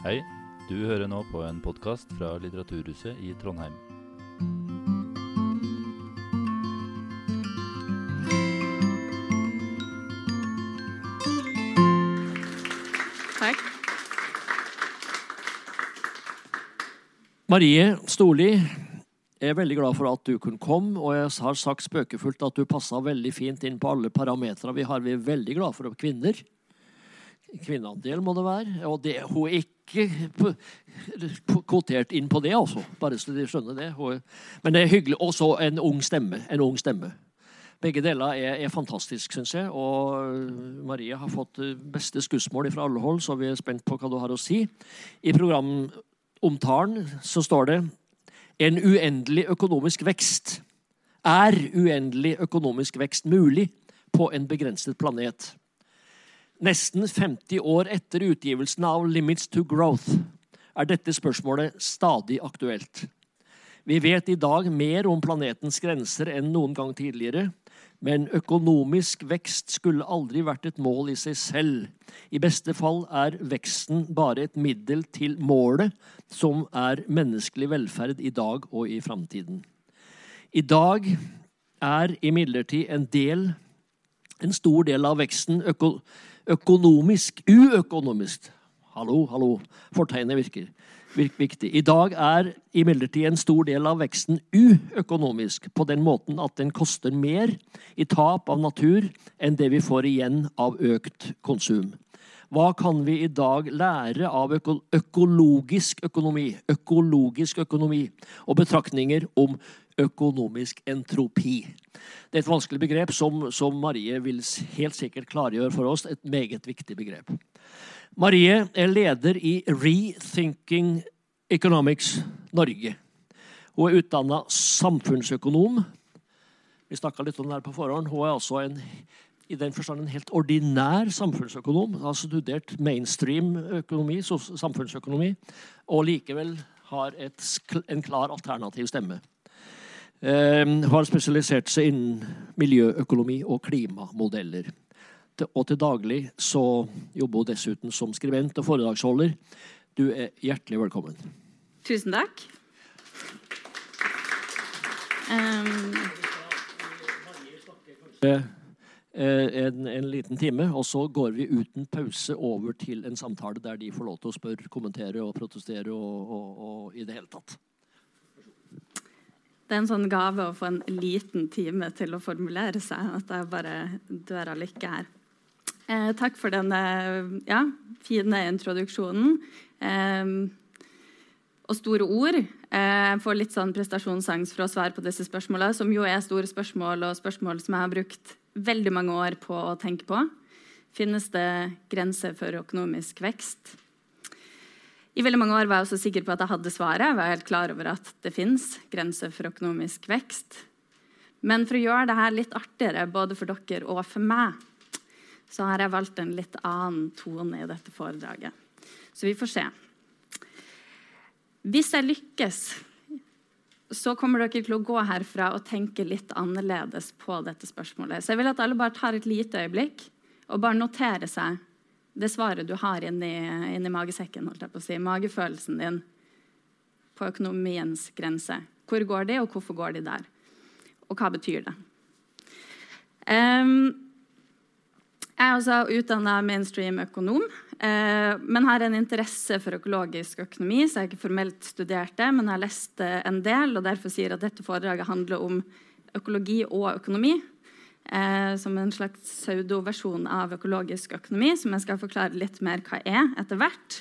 Hei, du hører nå på en podkast fra Litteraturhuset i Trondheim. Takk. Marie Storli, jeg er veldig glad for at du kunne komme, og jeg har sagt spøkefullt at du passa veldig fint inn på alle parametere vi har. Vi er veldig glad for kvinner. Kvinneandel må det være. Og det, hun er ikke p- kvotert inn på det, altså. Bare så de skjønner det. Men det er hyggelig. Og så en ung stemme. En ung stemme. Begge deler er, er fantastisk, syns jeg. Og Marie har fått eh, beste skussmål fra alle hold, så vi er spent på hva du har å si. I programomtalen så står det en uendelig økonomisk vekst. Er uendelig økonomisk vekst mulig på en begrenset planet? Nesten 50 år etter utgivelsen av Limits to Growth er dette spørsmålet stadig aktuelt. Vi vet i dag mer om planetens grenser enn noen gang tidligere, men økonomisk vekst skulle aldri vært et mål i seg selv. I beste fall er veksten bare et middel til målet, som er menneskelig velferd i dag og i framtiden. I dag er imidlertid en del, en stor del av veksten øko, økonomisk uøkonomisk. Hallo, hallo. Fortegnet virker. virker viktig. I dag er imidlertid en stor del av veksten uøkonomisk, på den måten at den koster mer i tap av natur enn det vi får igjen av økt konsum. Hva kan vi i dag lære av øko økologisk økonomi, økologisk økonomi og betraktninger om økonomisk entropi? Det er et vanskelig begrep som, som Marie vil helt sikkert klargjøre for oss. Et meget viktig begrep. Marie er leder i Rethinking Economics Norge. Hun er utdanna samfunnsøkonom. Vi snakka litt om det her på forhånd. Hun er altså en, i den forstand en helt ordinær samfunnsøkonom. Han har studert mainstream økonomi, samfunnsøkonomi, og likevel har et, en klar alternativ stemme. Eh, har spesialisert seg innen miljøøkonomi og klimamodeller. Og til daglig så jobber hun dessuten som skribent og foredragsholder. Du er hjertelig velkommen. Tusen takk. Um, En, en liten time, og så går vi uten pause over til en samtale der de får lov til å spørre, kommentere og protestere og, og, og i det hele tatt. det er en sånn gave å få en liten time til å formulere seg. At det er bare dør av lykke her. Eh, takk for den ja, fine introduksjonen. Eh, og store ord. Eh, Jeg får litt sånn prestasjonsangst for å svare på disse spørsmålene, som jo er store spørsmål, og spørsmål som jeg har brukt veldig mange år på å tenke på. Finnes det grenser for økonomisk vekst? I veldig mange år var jeg også sikker på at jeg hadde svaret. Jeg var helt klar over at det fins grenser for økonomisk vekst. Men for å gjøre dette litt artigere både for dere og for meg, så har jeg valgt en litt annen tone i dette foredraget. Så vi får se. Hvis jeg lykkes, så kommer dere til å gå herfra og tenke litt annerledes på dette spørsmålet. Så jeg vil at alle bare tar et lite øyeblikk og bare noterer seg det svaret du har inni, inni magesekken, holdt jeg på å si, magefølelsen din på økonomiens grense. Hvor går de, og hvorfor går de der? Og hva betyr det? Um, jeg er altså utdanna mainstream-økonom, eh, men har en interesse for økologisk økonomi, så jeg har ikke formelt studert det, men har lest eh, en del, og derfor sier at dette foredraget handler om økologi og økonomi. Eh, som en slags pseudoversjon av økologisk økonomi, som jeg skal forklare litt mer hva er etter hvert.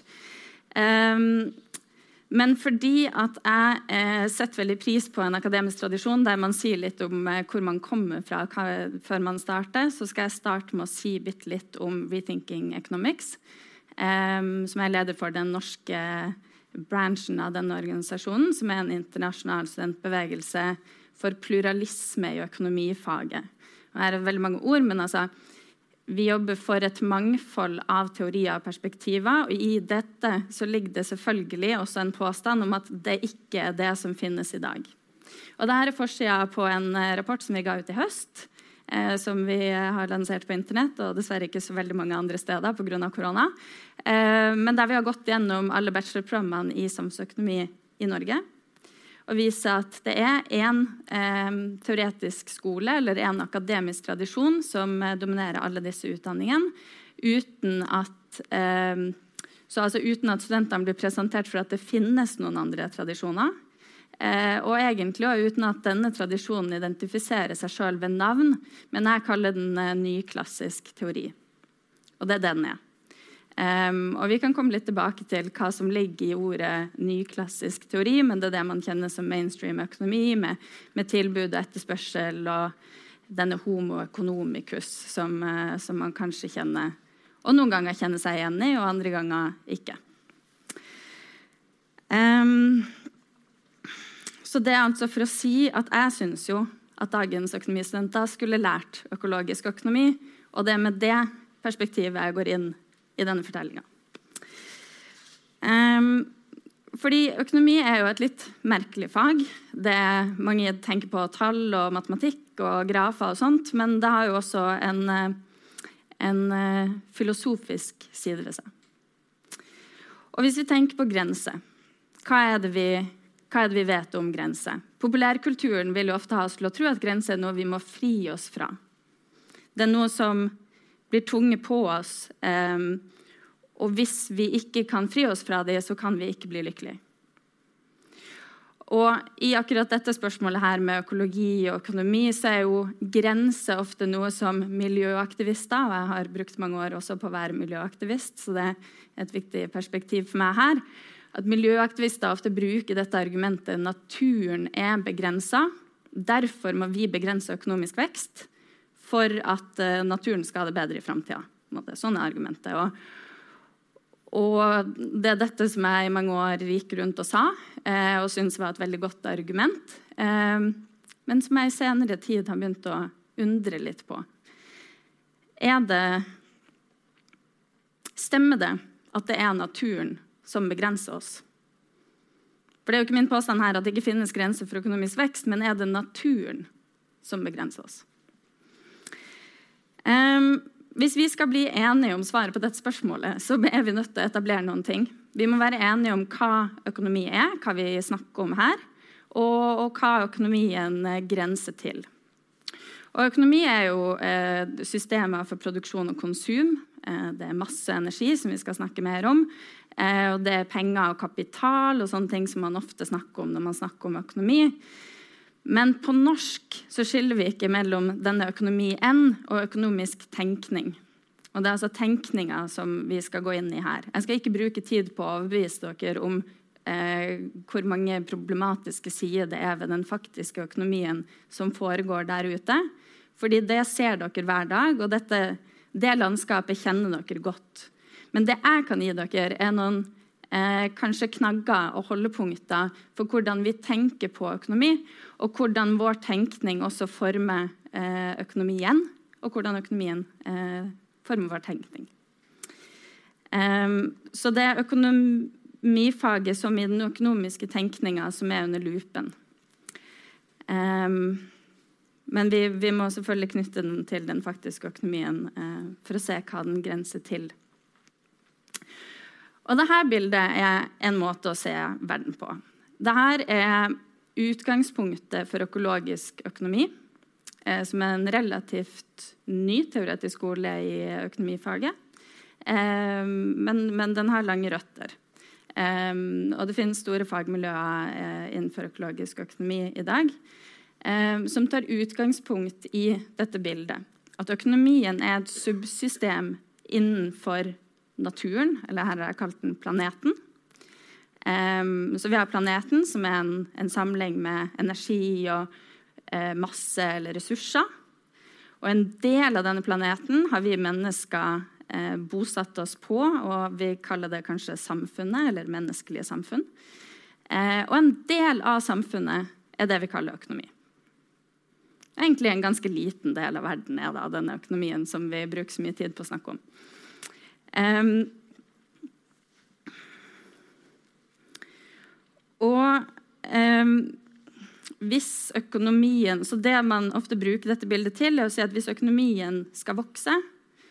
Men fordi at jeg eh, setter veldig pris på en akademisk tradisjon der man sier litt om eh, hvor man kommer fra hva, før man starter, så skal jeg starte med å si bitte litt om Rethinking Economics, eh, som er leder for den norske bransjen av denne organisasjonen, som er en internasjonal studentbevegelse for pluralisme i økonomifaget. Og her er veldig mange ord, men altså vi jobber for et mangfold av teorier og perspektiver. Og i dette så ligger det selvfølgelig også en påstand om at det ikke er det som finnes i dag. Og dette er forsida på en eh, rapport som vi ga ut i høst, eh, som vi har lansert på Internett, og dessverre ikke så veldig mange andre steder pga. korona. Eh, men der vi har gått gjennom alle bachelorprogrammene i samfunnsøkonomi i Norge. Og viser at det er én eh, teoretisk skole eller en akademisk tradisjon som eh, dominerer alle disse utdanningene, uten at eh, så altså uten at studentene blir presentert for at det finnes noen andre tradisjoner. Eh, og egentlig også uten at denne tradisjonen identifiserer seg sjøl ved navn. Men jeg kaller den eh, nyklassisk teori. Og det er den er. Um, og Vi kan komme litt tilbake til hva som ligger i ordet nyklassisk teori, men det er det man kjenner som mainstream økonomi, med, med tilbud og etterspørsel og denne homo economicus som, uh, som man kanskje kjenner og noen ganger kjenner seg igjen i, og andre ganger ikke. Um, så det er altså for å si at jeg syns jo at dagens økonomistudenter skulle lært økologisk økonomi, og det er med det perspektivet jeg går inn i denne fortellinga. Um, fordi økonomi er jo et litt merkelig fag. Det mange tenker på tall og matematikk og grafer og sånt, men det har jo også en en eh, filosofisk side ved seg. Og hvis vi tenker på grenser, hva er det vi, er det vi vet om grenser? Populærkulturen vil jo ofte ha oss til å tro at grenser er noe vi må fri oss fra. Det er noe som blir tvunget på oss. Um, og hvis vi ikke kan fri oss fra det, så kan vi ikke bli lykkelige. Og i akkurat dette spørsmålet her med økologi og økonomi, så er jo grenser ofte noe som miljøaktivister Og jeg har brukt mange år også på å være miljøaktivist, så det er et viktig perspektiv for meg her. At miljøaktivister ofte bruker dette argumentet naturen er begrensa. Derfor må vi begrense økonomisk vekst for at uh, naturen skal ha det bedre i framtida. Sånn er argumentet. Og og det er dette som jeg i mange år gikk rundt og sa, eh, og syntes var et veldig godt argument. Eh, men som jeg i senere tid har begynt å undre litt på. Er det Stemmer det at det er naturen som begrenser oss? For Det er jo ikke min påstand her at det ikke finnes grenser for økonomisk vekst, men er det naturen som begrenser oss? Um, hvis vi skal bli enige om svaret på dette spørsmålet, så er vi nødt til å etablere noen ting. Vi må være enige om hva økonomi er, hva vi snakker om her, og, og hva økonomien eh, grenser til. Og økonomi er jo eh, systemer for produksjon og konsum. Eh, det er masse energi, som vi skal snakke mer om. Eh, og det er penger og kapital og sånne ting som man ofte snakker om når man snakker om økonomi. Men på norsk så skiller vi ikke mellom denne økonomi n og økonomisk tenkning. Og Det er altså tenkninga som vi skal gå inn i her. Jeg skal ikke bruke tid på å overbevise dere om eh, hvor mange problematiske sider det er ved den faktiske økonomien som foregår der ute. Fordi det ser dere hver dag, og dette, det landskapet kjenner dere godt. Men det jeg kan gi dere, er noen eh, kanskje knagger og holdepunkter for hvordan vi tenker på økonomi, og hvordan vår tenkning også former eh, økonomien, og hvordan økonomien eh, former vår tenkning. Um, så det er økonomifaget som i den økonomiske tenkninga som er under lupen. Um, men vi, vi, må selvfølgelig knytte den til den faktiske økonomien uh, for å se hva den grenser til. Og dette bildet er en måte å se verden på. Dette er utgangspunktet for økologisk økonomi, eh, som er en relativt ny teoretisk skole i økonomifaget. Eh, men, men, den har lange røtter. Eh, og det finnes store fagmiljøer innenfor økologisk økonomi i dag som tar utgangspunkt i dette bildet. At økonomien er et subsystem innenfor naturen, eller her har jeg kalt den planeten. Um, så vi har planeten, som er en, en samling med energi og uh, masse eller ressurser. Og en del av denne planeten har vi mennesker uh, bosatt oss på, og vi kaller det kanskje samfunnet, eller menneskelige samfunn. Uh, og en del av samfunnet er det vi kaller økonomi. Egentlig en ganske liten del av verden er da denne økonomien som vi bruker så mye tid på å snakke om. Um, og um, hvis økonomien Så det man ofte bruker dette bildet til, er å si at hvis økonomien skal vokse,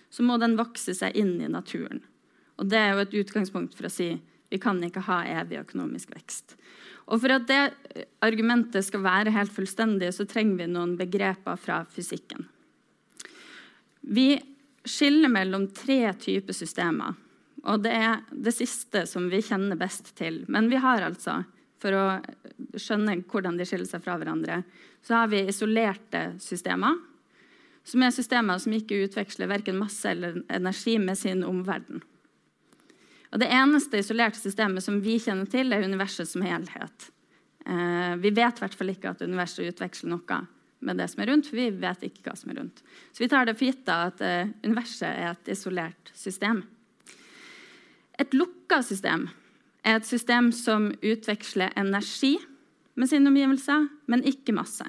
så må den vokse seg inn i naturen. Og det er jo et utgangspunkt for å si vi kan ikke ha evig økonomisk vekst. Og For at det argumentet skal være helt fullstendig, så trenger vi noen begreper fra fysikken. Vi skiller mellom tre typer systemer. Og det er det siste som vi kjenner best til. Men vi har altså, for å skjønne hvordan de skiller seg fra hverandre, så har vi isolerte systemer. Som er systemer som ikke utveksler verken masse eller energi med sin omverden. Og Det eneste isolerte systemet som vi kjenner til, er universet som helhet. Eh, vi vet i hvert fall ikke at universet utveksler noe med det som er rundt, for vi vet ikke hva som er rundt. Så vi tar det for gitt at eh, universet er et isolert system. Et lukka system er et system som utveksler energi med sine omgivelser, men ikke masse.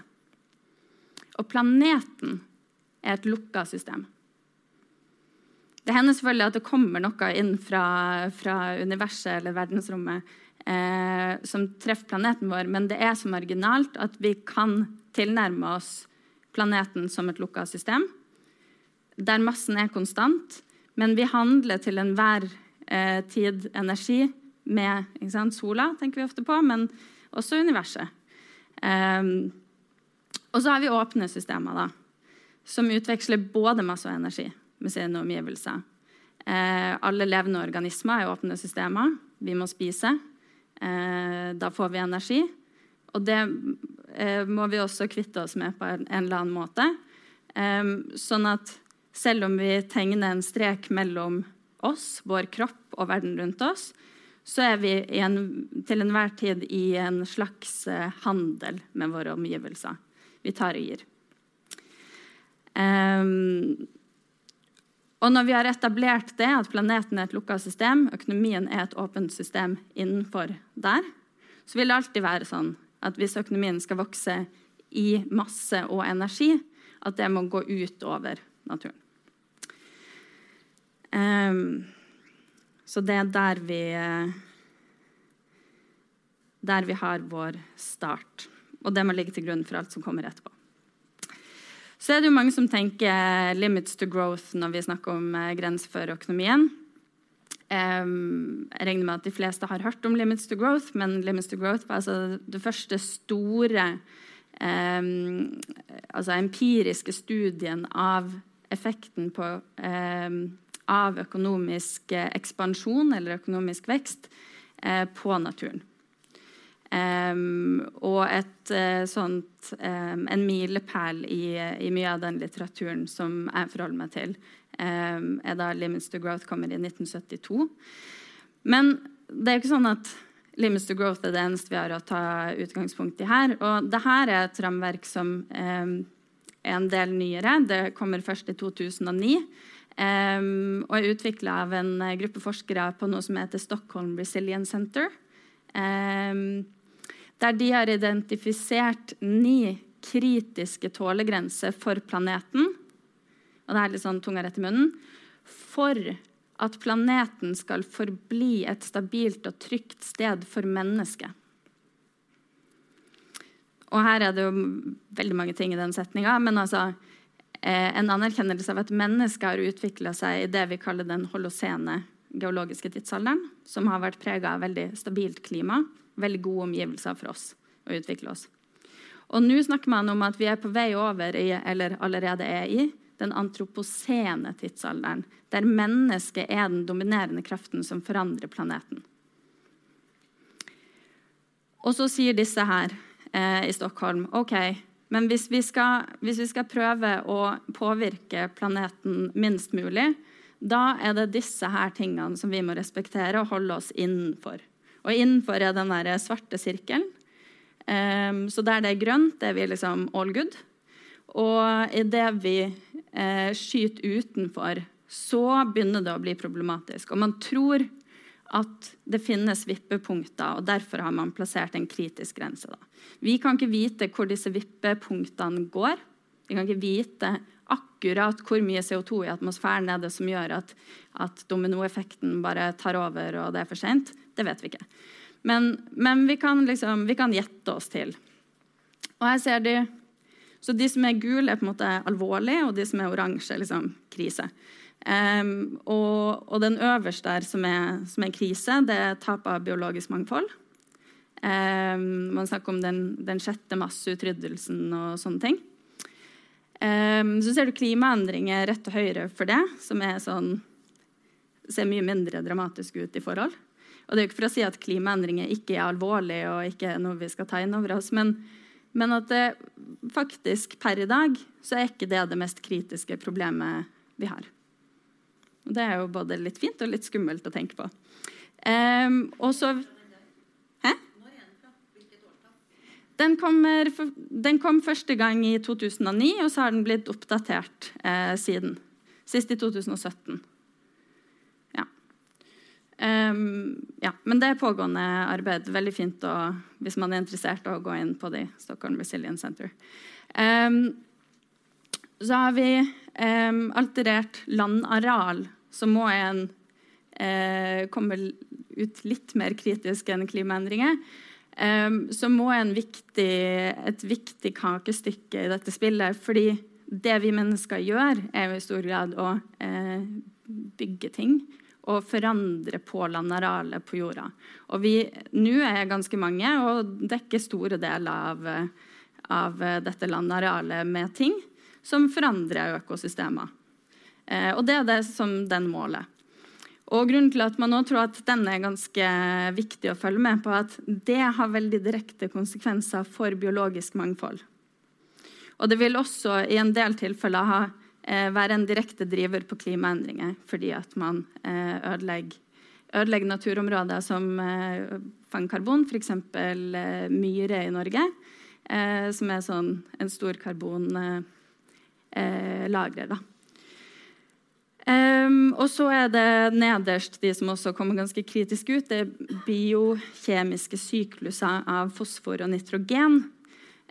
Og planeten er et lukka system. Det hender selvfølgelig at det kommer noe inn fra, fra universet eller verdensrommet eh, som treffer planeten vår, men det er så marginalt at vi kan tilnærme oss planeten som et lukka system, der massen er konstant, men vi handler til enhver eh, tid energi med sant, sola, tenker vi ofte på, men også universet. Eh, og så har vi åpne systemer, da, som utveksler både masse og energi med sine omgivelser. Eh, alle levende organismer er åpne systemer. Vi må spise. Eh, da får vi energi. Og det eh, må vi også kvitte oss med på en, en eller annen måte. Eh, sånn at selv om vi tegner en strek mellom oss, vår kropp og verden rundt oss, så er vi en, til enhver tid i en slags eh, handel med våre omgivelser. Vi tar og gir. Um, og når vi har etablert det, at planeten er et lukka system, økonomien er et åpent system innenfor der, så vil det alltid være sånn at hvis økonomien skal vokse i masse og energi, at det må gå ut over naturen. Um, så det er der vi Der vi har vår start. Og det må ligge til grunn for alt som kommer etterpå. Så er det jo mange som tenker 'limits to growth' når vi snakker om eh, grenser for økonomien. Um, jeg regner med at de fleste har hørt om 'limits to growth', men 'limits to growth' var altså det første store um, altså empiriske studien av effekten på, um, av økonomisk ekspansjon eller økonomisk vekst uh, på naturen. Um, og et, uh, sånt, um, en milepæl i, i, mye av den litteraturen som jeg forholder meg til, um, er da 'Limits to Growth' kommer i 1972. Men det er jo ikke sånn at 'Limits to Growth' er det eneste vi har å ta utgangspunkt i her. Og det her er et rammeverk som er en del nyere. Det kommer først i 2009. og er utvikla av en gruppe forskere på noe som heter Stockholm Resilience Center. Um, der de har identifisert ni kritiske tålegrenser for planeten. Og det er litt sånn tunga rett i munnen. For at planeten skal forbli et stabilt og trygt sted for mennesket. Og her er det jo veldig mange ting i den setninga. Men altså, eh, en anerkjennelse av at mennesket har utvikla seg i det vi kaller den holosene geologiske tidsalderen, som har vært prega av veldig stabilt klima veldig gode omgivelser for oss å utvikle oss. Og nå snakker man om at vi er på vei over i, eller allerede er i, den antroposene tidsalderen, der mennesket er den dominerende kraften som forandrer planeten. Og så sier disse her eh, i Stockholm OK, men hvis vi, skal, hvis vi skal prøve å påvirke planeten minst mulig, da er det disse her tingene som vi må respektere og holde oss innenfor. Og innenfor er den der svarte sirkelen. Um, så der det er grønt, det er vi liksom all good. Og idet vi uh, skyter utenfor, så begynner det å bli problematisk. Og man tror at det finnes vippepunkter, og derfor har man plassert en kritisk grense. Da. Vi kan ikke vite hvor disse vippepunktene går. Vi kan ikke vite akkurat hvor mye CO2 i atmosfæren er det som gjør at, at dominoeffekten bare tar over og det er for sent. Det vet vi ikke. Men, men vi, kan liksom, vi, kan gjette oss til Og her ser de, Så de som er gule, er på en måte alvorlig, og de som er oransje, liksom krise. Um, og, og, den øverste der, som er, som er, krise, det er tap av biologisk mangfold. Um, man snakker om den, den sjette masseutryddelsen og sånne ting. Um, så ser du klimaendringer rett til høyre for det, som sånn, ser mye mindre dramatisk ut i forhold. Og det er jo ikke for å si at klimaendringer ikke er alvorlig og ikke er noe vi skal ta inn over oss, men, men at det faktisk per i dag så er ikke det det mest kritiske problemet vi har. Og det er jo både litt fint og litt skummelt å tenke på. Um, og så Den, kommer, den, kom første gang i 2009, og så har den blitt oppdatert eh, siden. Sist i 2017. Ja. Um, ja. Men det er pågående arbeid. Veldig fint å, hvis man er interessert å gå inn på det. Stockholm Resilience Center. Um, så har vi um, alterert landareal som må en eh, komme ut litt mer kritisk enn klimaendringer. Um, så må en viktig, et viktig kakestykke i dette spillet. fordi det vi mennesker gjør, er jo i stor grad å eh, bygge ting og forandre på landarealet på jorda. Og vi nå er ganske mange og dekker store deler av, av dette landarealet med ting som forandrer økosystemer. Eh, og det er det som den måler. Og grunnen til at man nå tror at den er ganske viktig å følge med på, at det har veldig direkte konsekvenser for biologisk mangfold. Og det vil også i en del tilfeller ha, eh, være en direkte driver på klimaendringer, fordi at man eh, ødelegger, ødelegger, naturområder som eh, fanger karbon, f.eks. Eh, myre i Norge, som er sånn en stor karbonlagrer. Eh, Um, og så er det nederst de som også kommer ganske kritisk ut. Det er biokjemiske sykluser av fosfor og nitrogen.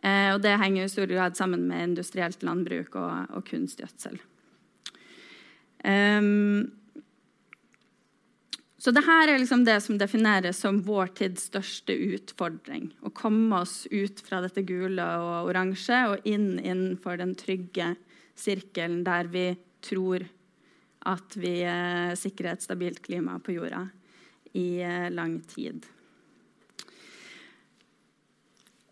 Uh, og det henger i stor grad sammen med industrielt landbruk og, og kunstgjødsel. Um, så dette er liksom det som defineres som vår tids største utfordring. Å komme oss ut fra dette gule og oransje og inn innenfor den trygge sirkelen der vi tror at vi eh, sikrer et stabilt klima på jorda i eh, lang tid.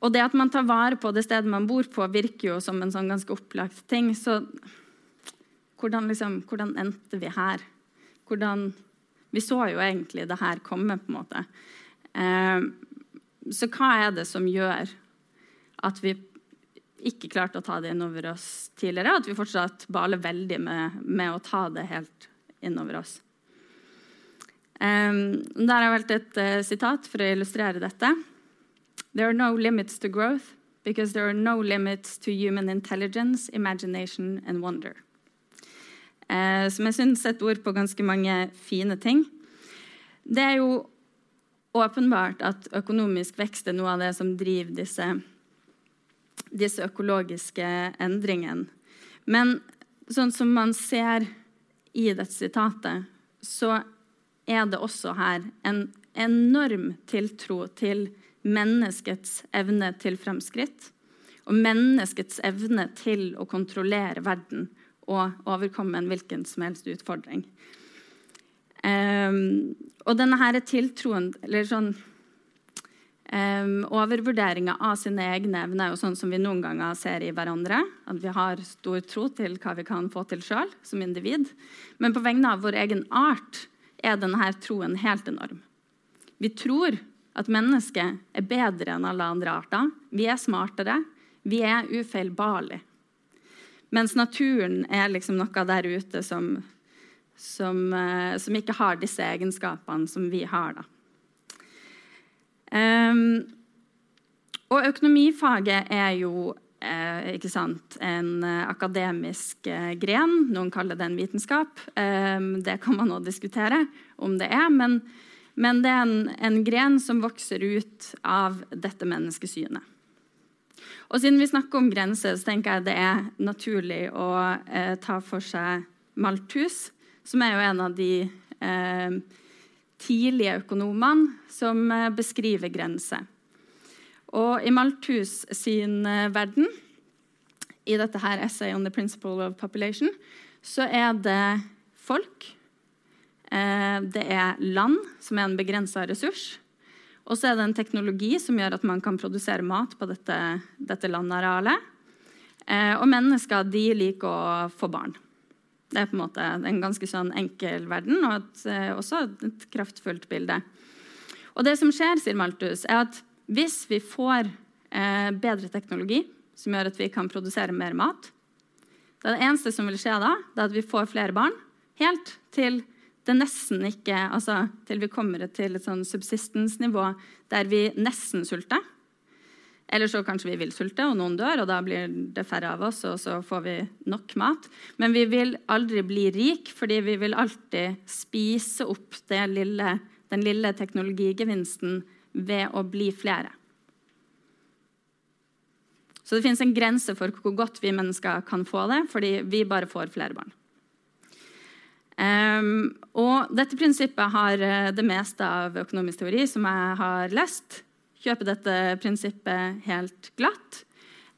Og det at man tar vare på det stedet man bor på, virker jo som en sånn ganske opplagt ting. Så hvordan, liksom, hvordan endte vi her? Hvordan, vi så jo egentlig det her komme, på en måte. Eh, så hva er det som gjør at vi ikke klarte å ta det innover oss tidligere. At vi fortsatt baler veldig med, med å ta det helt innover oss. Um, der har jeg valgt et uh, sitat for å illustrere dette. There are no limits to growth because there are no limits to human intelligence, imagination and wonder. Uh, som jeg syns setter ord på ganske mange fine ting. Det er jo åpenbart at økonomisk vekst er noe av det som driver disse disse økologiske endringene. Men sånn som man ser i dette sitatet, så er det også her en enorm tiltro til menneskets evne til fremskritt. Og menneskets evne til å kontrollere verden og overkomme en hvilken som helst utfordring. Um, og denne her tiltroen, eller sånn Um, Overvurderinga av sine egne evner er jo sånn som vi noen ganger ser i hverandre. At vi har stor tro til hva vi kan få til sjøl som individ. Men på vegne av vår egen art er denne troen helt enorm. Vi tror at mennesket er bedre enn alle andre arter. Vi er smartere. Vi er ufeilbarlige. Mens naturen er liksom noe der ute som, som, uh, som ikke har disse egenskapene som vi har. da. Um, og økonomifaget er jo eh, sant, en eh, akademisk eh, gren. Noen kaller det en vitenskap. Um, det kan man nå diskutere om det er. Men, men det er en, en, gren som vokser ut av dette menneskesynet. Og siden vi snakker om grenser, så tenker jeg det er naturlig å eh, ta for seg Malthus, som er jo en av de eh, tidlige økonomene som eh, beskriver grenser. Og i Malthus sin eh, verden, i dette her essay on the principle of population, så er det folk. Eh, det er land, som er en begrensa ressurs. Og så er det en teknologi som gjør at man kan produsere mat på dette, dette landarealet. Og mennesker de liker å få barn. Det er på en måte en ganske sånn enkel verden, og et, eh, også et kraftfullt bilde. Og det som skjer, sier Malthus, er at hvis vi får eh, bedre teknologi som gjør at vi kan produsere mer mat, det, er det eneste som vil skje da, det er at vi får flere barn, helt til det nesten ikke Altså til vi kommer til et sånn subsistensnivå der vi nesten sulter. Eller så kanskje vi vil sulte, og noen dør, og da blir det færre av oss, og så får vi nok mat. Men vi vil aldri bli rik, fordi vi vil alltid spise opp lille, den lille teknologigevinsten ved å bli flere. Så det fins en grense for hvor godt vi mennesker kan få det, fordi vi bare får flere barn. Um, og dette prinsippet har eh, det meste av økonomisk teori som jeg har lest, kjøpe dette prinsippet helt glatt.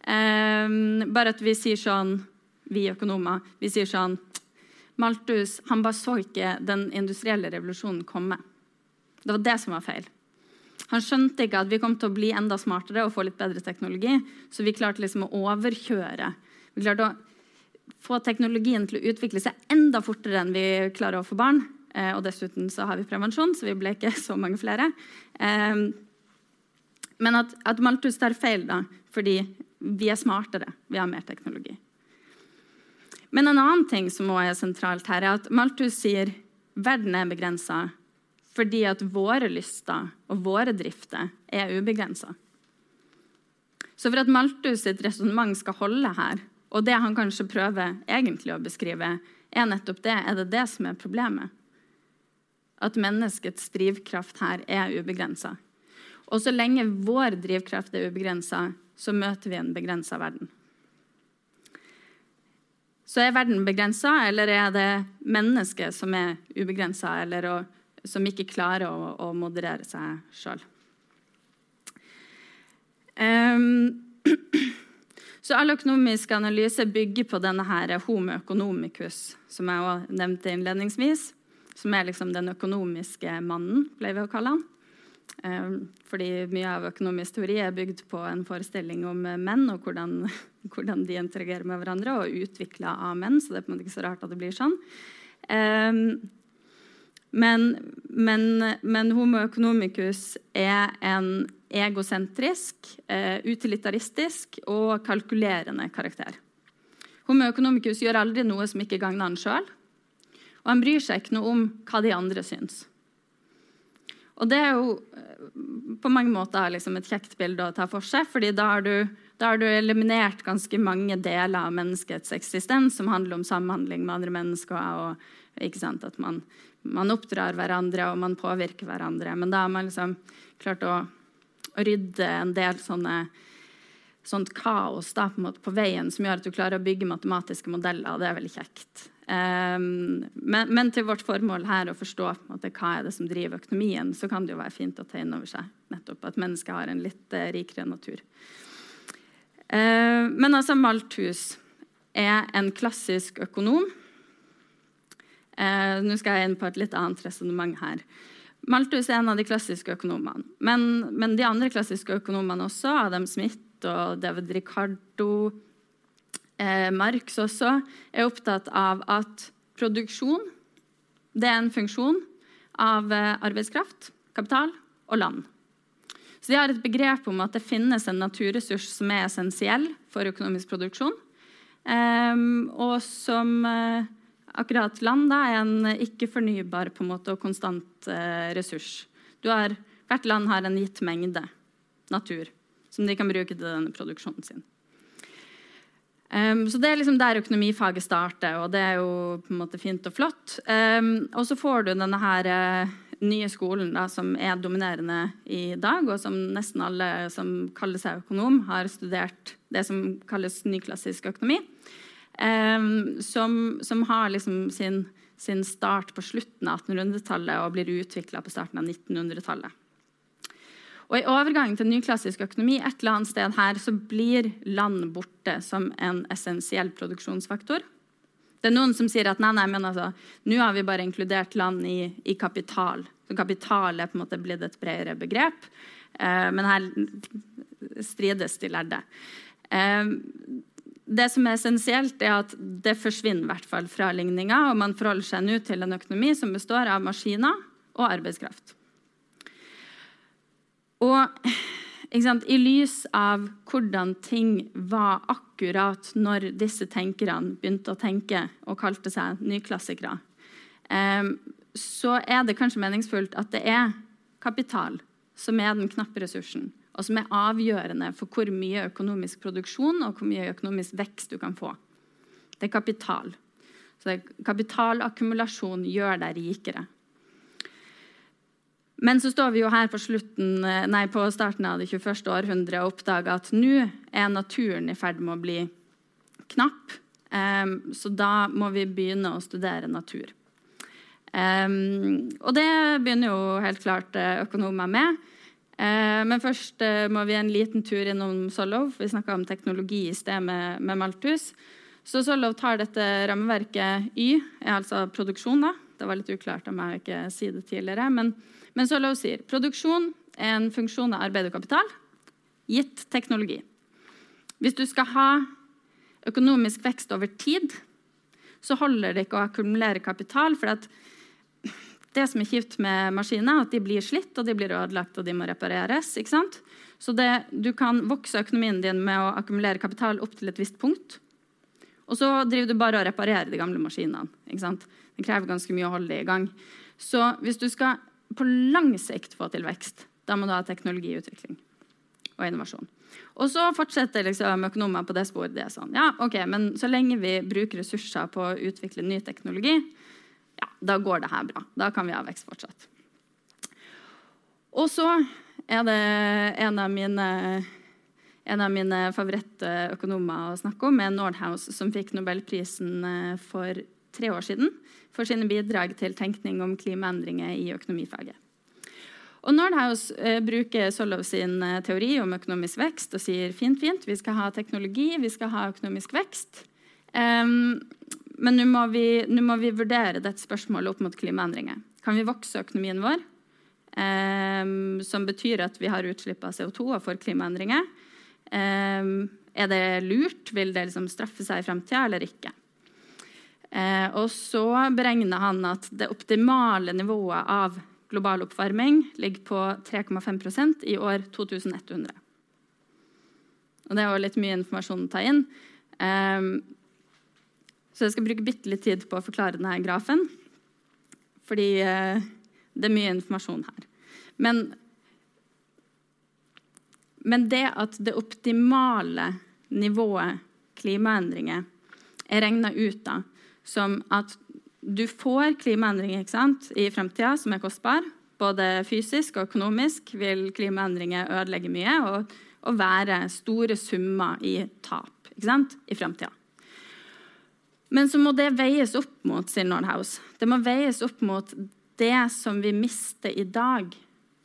Um, bare at vi sier sånn, vi økonomer, vi sier sånn Malthus han bare så ikke den industrielle revolusjonen komme. Det var det som var feil. Han skjønte ikke at vi kom til å bli enda smartere og få litt bedre teknologi. Så vi klarte liksom å overkjøre. Vi klarte å få teknologien til å utvikle seg enda fortere enn vi klarer å få barn. Eh, og dessuten så har vi prevensjon, så vi ble ikke så mange flere. Eh, men at, at Malthus tar feil, da, fordi vi er smartere. Vi har mer teknologi. Men en annen ting som også er sentralt her, er at Malthus sier verden er begrensa fordi at våre lyster og våre drifter er ubegrensa. Så for at Malthus sitt resonnement skal holde her, og det han kanskje prøver egentlig å beskrive, er nettopp det. Er det det som er problemet? At menneskets drivkraft her er ubegrensa. Og så lenge vår drivkraft er ubegrensa, så møter vi en begrensa verden. Så er verden begrensa, eller er det mennesket som er ubegrensa, eller som ikke klarer å, å moderere seg sjøl? Um, så all økonomisk analyse bygger på denne her homo economicus, som jeg også nevnte innledningsvis. Som er liksom den økonomiske mannen, ble vi å kalle han. Ehm, fordi mye av økonomisk teori er bygd på en forestilling om eh, menn og hvordan, hvordan de interagerer med hverandre, og utvikla av menn, så det er på en måte ikke så rart at det blir sånn. Ehm, men, men, men homo economicus er en egosentrisk, eh, utilitaristisk og kalkulerende karakter. Homo economicus gjør aldri noe som ikke gagner han sjøl. Og han bryr seg ikke noe om hva de andre syns. Og det er jo eh, på mange måter liksom et kjekt bilde å ta for seg, fordi da har, du, da har du eliminert ganske mange deler av menneskets eksistens som handler om samhandling med andre mennesker. og At man, man oppdrar hverandre og man påvirker hverandre. Men da har man liksom klart å, å rydde en del sånne sånt kaos da, på, på, veien som gjør at du klarer å bygge matematiske modeller. og Det er veldig kjekt. Um, men, men, til vårt formål her å forstå måte, hva er det som driver økonomien, så kan det jo være fint å ta inn over seg nettopp at mennesket har en litt uh, rikere natur. Uh, men altså, Malthus er en klassisk økonom. Uh, nå skal jeg inn på et litt annet resonnement her. Malthus er en av de klassiske økonomene. Men, men de andre klassiske økonomene også, Adam Smith og David Ricardo eh, Marx også er opptatt av at produksjon det er en funksjon av eh, arbeidskraft, kapital og land. Så De har et begrep om at det finnes en naturressurs som er essensiell for økonomisk produksjon, eh, og som eh, akkurat land da, er en ikke-fornybar og konstant eh, ressurs. Har, hvert land har en gitt mengde natur som de kan bruke til denne produksjonen sin. Um, så Det er liksom der økonomifaget starter, og det er jo på en måte fint og flott. Um, og så får du denne her uh, nye skolen da, som er dominerende i dag, og som nesten alle som kaller seg økonom, har studert det som kalles nyklassisk økonomi. Um, som, som, har liksom sin, sin, start på slutten av 1800-tallet og blir utvikla på starten av 1900-tallet. Og I overgangen til nyklassisk økonomi et eller annet sted her, så blir land borte som en essensiell produksjonsfaktor. Det er noen som sier at nei, nei, men altså, nå har vi bare inkludert land i, i kapital. Så kapital er på en måte blitt et bredere begrep. Eh, men her strides de lærde. Eh, det som er essensielt, er at det forsvinner i hvert fall fra ligninga, og man forholder seg nå til en økonomi som består av maskiner og arbeidskraft. Og i lys av hvordan ting var akkurat når disse tenkerne begynte å tenke og kalte seg nyklassikere, eh, så er det kanskje meningsfullt at det er kapital som er den knappe ressursen, og som er avgjørende for hvor mye økonomisk produksjon og hvor mye økonomisk vekst du kan få. Det er kapital. Så Kapitalakkumulasjon gjør deg rikere. Men så står vi jo her på, slutten, eh, nei, på starten av det 21. århundret og oppdager at nå er naturen i ferd med å bli knapp. Um, så da må vi begynne å studere natur. Um, og det begynner jo helt klart eh, økonomer med. Uh, men først uh, må vi en liten tur innom Solov. Vi snakka om teknologi i sted med, med Malthus. Så Solov tar dette rammeverket Y, er altså produksjon. da. Det var litt uklart om jeg ikke si det tidligere. men men så la oss si, produksjon er en funksjon av arbeid og kapital gitt teknologi. Hvis du skal ha økonomisk vekst over tid, så holder det ikke å akkumulere kapital. For det som er kjipt med maskiner, er at de blir slitt, og de blir ødelagt, og de må repareres. Så det, du kan vokse økonomien din med å akkumulere kapital opp til et visst punkt. Og så driver du bare og reparerer de gamle maskinene. Det krever ganske mye å holde det i gang. Så hvis du skal på lang sikt få til vekst, da må du ha teknologiutvikling og innovasjon. Og så fortsetter liksom økonomer på det sporet. Det er sånn, ja, ok, Men så lenge vi bruker ressurser på å utvikle ny teknologi, ja, da går det her bra. Da kan vi ha vekst fortsatt. Og så er det en av mine, en av mine favorittøkonomer å snakke om, er Nordhaus, som fikk nobelprisen eh, for tre år siden for sine bidrag til tenkning om klimaendringer i økonomifaget. Og Nordhaus eh, bruker Solov sin eh, teori om økonomisk vekst og sier fint, fint, vi skal ha teknologi, vi skal ha økonomisk vekst. Um, men nå må, må, vi vurdere dette spørsmålet opp mot klimaendringer. Kan vi vokse økonomien vår, um, som betyr at vi har utslipp av CO2 og får klimaendringer? Um, er det lurt? Vil det liksom straffe seg i framtida eller ikke? Eh, og så beregner han at det optimale nivået av global oppvarming ligger på 3,5% i år 2100. Og det er jo litt mye informasjon å ta inn. Eh, så jeg skal bruke bitte litt tid på å forklare denne grafen. Fordi eh, det er mye informasjon her. Men, men det at det optimale nivået klimaendringer er regna ut av som at du får klimaendringer i fremtida som er kostbare. Både fysisk og økonomisk vil klimaendringer ødelegge mye og, og være store summer i tap i fremtida. Men så må det veies opp mot sier Nordhaus. Det må veies opp mot det som vi mister i dag,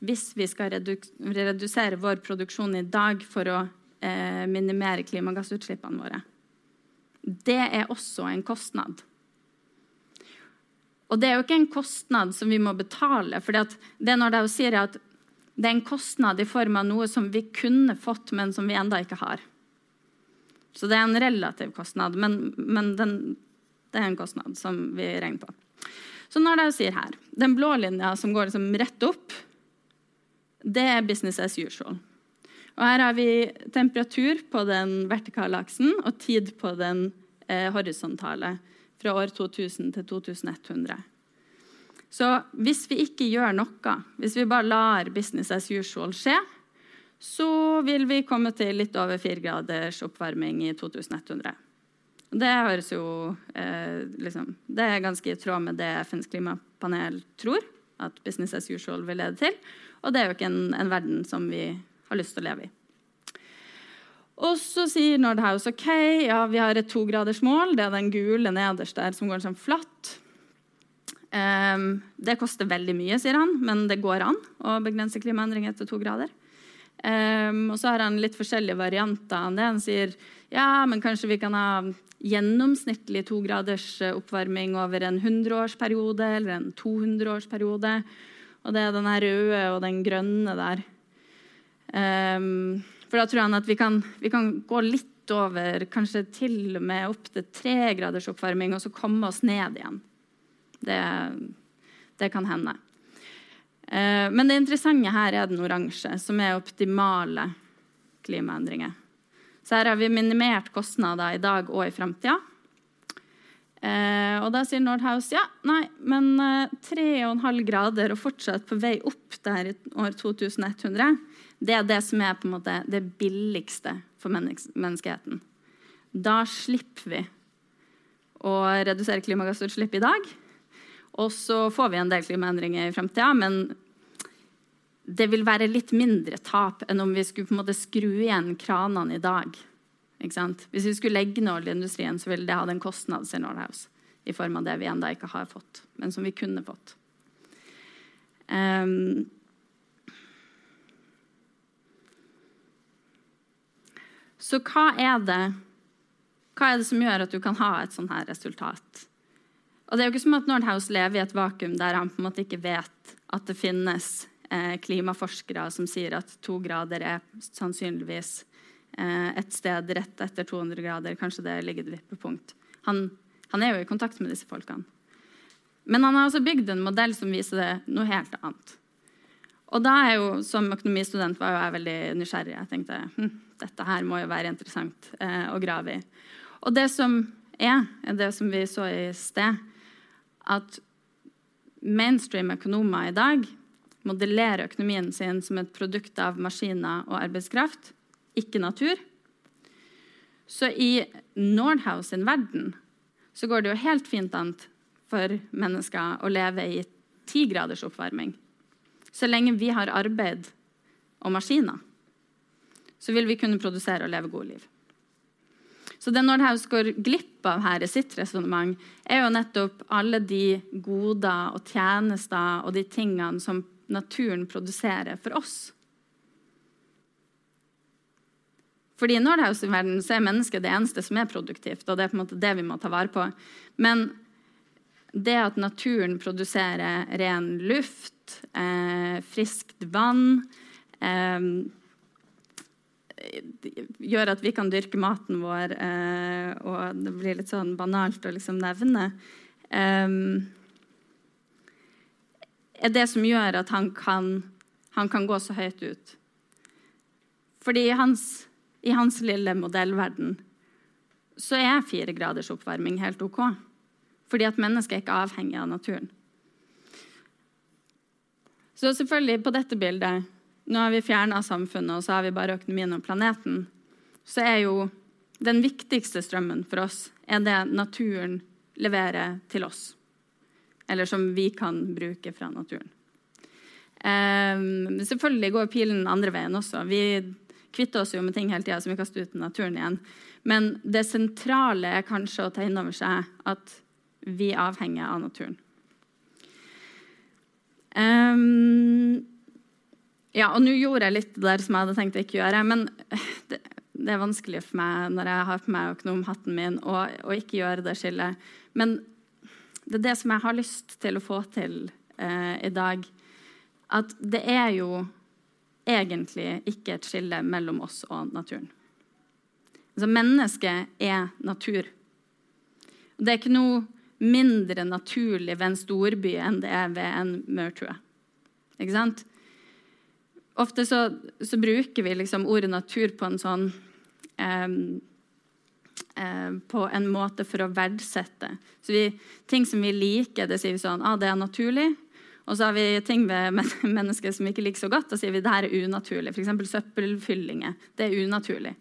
hvis vi skal redu redusere vår produksjon i dag for å eh, minimere klimagassutslippene våre. Det er også en kostnad. Og det er jo ikke en kostnad som vi må betale. for det når de sier at det er en kostnad i form av noe som vi kunne fått, men som vi enda ikke har. Så det er en relativ kostnad, men, men den, det er en kostnad som vi regner på. Så når de sier her Den blå linja som går liksom rett opp, det er business as usual. Og her har vi temperatur på den vertikale aksen og tid på den eh, horisontale fra år 2000 til 2100. Så hvis vi ikke gjør noe, hvis vi bare lar business as usual skje, så vil vi komme til litt over 4 graders oppvarming i 2100. Det høres jo eh, liksom, Det er ganske i tråd med det FNs klimapanel tror at business as usual vil lede til. Og det er jo ikke en, en verden som vi har lyst til å leve i. Og så sier Nordhaus ok, ja, vi har et togradersmål. Det er den gule nederst der som går sånn flatt. Um, det koster veldig mye, sier han, men det går an å begrense klimaendringer til to grader. Um, og så har han litt forskjellige varianter av det. Han sier ja, men kanskje vi kan ha gjennomsnittlig to graders eh, oppvarming over en 100-årsperiode eller en 200-årsperiode. Og det er den røde og den grønne der. Um, for da tror han at vi kan, vi kan, gå litt over, kanskje til og med opp til tre graders oppvarming, og så komme oss ned igjen. Det, det kan hende. Eh, men det interessante her er den oransje, som er optimale klimaendringer. Så her har vi minimert kostnader i dag og i framtida. Eh, og da sier Nordhaus ja, nei, men eh, 3,5 grader og fortsatt på vei opp der i år 2100, det er det som er på en måte det billigste for menneskeheten. Da slipper vi å redusere klimagassutslipp i dag. Og så får vi en del klimaendringer i framtida, men det vil være litt mindre tap enn om vi skulle på en måte skru igjen kranene i dag. Hvis vi skulle legge ned oljeindustrien, så ville det hatt en kostnad i form av det vi ennå ikke har fått, men som vi kunne fått. Um, så hva er, det, hva er det som gjør at du kan ha et sånt her resultat? Og det er jo ikke som at Nordhaus lever i et vakuum der han på en måte ikke vet at det finnes eh, klimaforskere som sier at to grader er sannsynligvis eh, et sted rett etter 200 grader. Kanskje det ligger et vippepunkt. Han, han er jo i kontakt med disse folkene. Men han har altså bygd en modell som viser det noe helt annet. Og da er jo, Som økonomistudent var jeg veldig nysgjerrig. Jeg tenkte hm, dette her må jo være interessant eh, å grave i. Og det som er, er det som vi så i sted, at mainstream økonomer i dag modellerer økonomien sin som et produkt av maskiner og arbeidskraft, ikke natur. Så i Nordhaus sin verden så går det jo helt fint an for mennesker å leve i ti graders oppvarming. Så lenge vi har arbeid og maskiner, så vil vi kunne produsere og leve gode liv. Så det Nordhaus går glipp av her i sitt resonnement, er jo nettopp alle de goder og tjenester og de tingene som naturen produserer for oss. Fordi I Nordhaus-verden så er mennesket det eneste som er produktivt, og det er på en måte det vi må ta vare på. Men det at naturen produserer ren luft, eh, friskt vann eh, Gjør at vi kan dyrke maten vår, eh, og det blir litt sånn banalt å liksom nevne. Eh, er det som gjør at han kan, han kan gå så høyt ut. Fordi hans, i hans lille modellverden så er fire graders oppvarming helt OK. Fordi at mennesket er ikke avhengig av naturen. Så selvfølgelig, på dette bildet Nå har vi fjerna samfunnet, og så har vi bare økonomien og planeten. Så er jo den viktigste strømmen for oss er det naturen leverer til oss eller som vi kan bruke fra naturen. Um, selvfølgelig går pilen andre veien også. Vi kvitter oss jo med ting hele tida som vi kaster ut i naturen igjen. Men det sentrale er kanskje å ta inn over seg at vi er avhengig av naturen. Um, ja, og nå gjorde jeg litt der som jeg hadde tenkt å ikke gjøre. Men det, det, er vanskelig for meg når jeg har på meg økonomhatten min, å ikke gjøre det skillet. Men det er det som jeg har lyst til å få til eh, i dag. At det er jo egentlig ikke et skille mellom oss og naturen. Altså, mennesket er natur. Det er ikke noe mindre naturlig ved en storby enn det er ved en maurtue. Ikke sant? Ofte så, så bruker vi liksom ordet natur på en sånn Eh, på en måte for å verdsette. Så vi, ting som vi liker, det sier vi sånn ah, det er naturlig. Og så har vi ting ved mennesker som vi ikke liker så godt. Da sier vi det her er unaturlig. F.eks. søppelfyllinger. Det er unaturlig.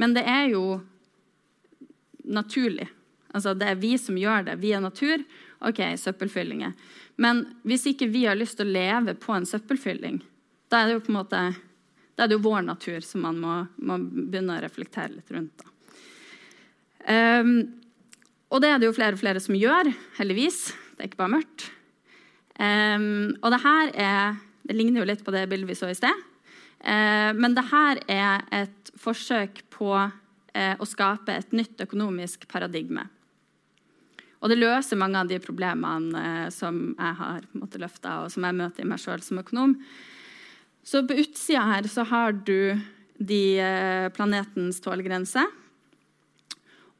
Men det er jo naturlig. Altså Det er vi som gjør det. Vi er natur. OK, søppelfyllinger. Men hvis ikke vi har lyst til å leve på en søppelfylling, da er det jo på en måte da er det jo vår natur som man må, må begynne å reflektere litt rundt. da. Um, og det er det jo flere og flere som gjør, heldigvis. Det er ikke bare mørkt. Um, og det her er Det ligner jo litt på det bildet vi så i sted. Uh, men det her er et forsøk på uh, å skape et nytt økonomisk paradigme. Og det løser mange av de problemene eh, som jeg har måttet løfte, og som jeg møter i meg sjøl som økonom. Så på utsida her så har du de eh, planetens tålegrense.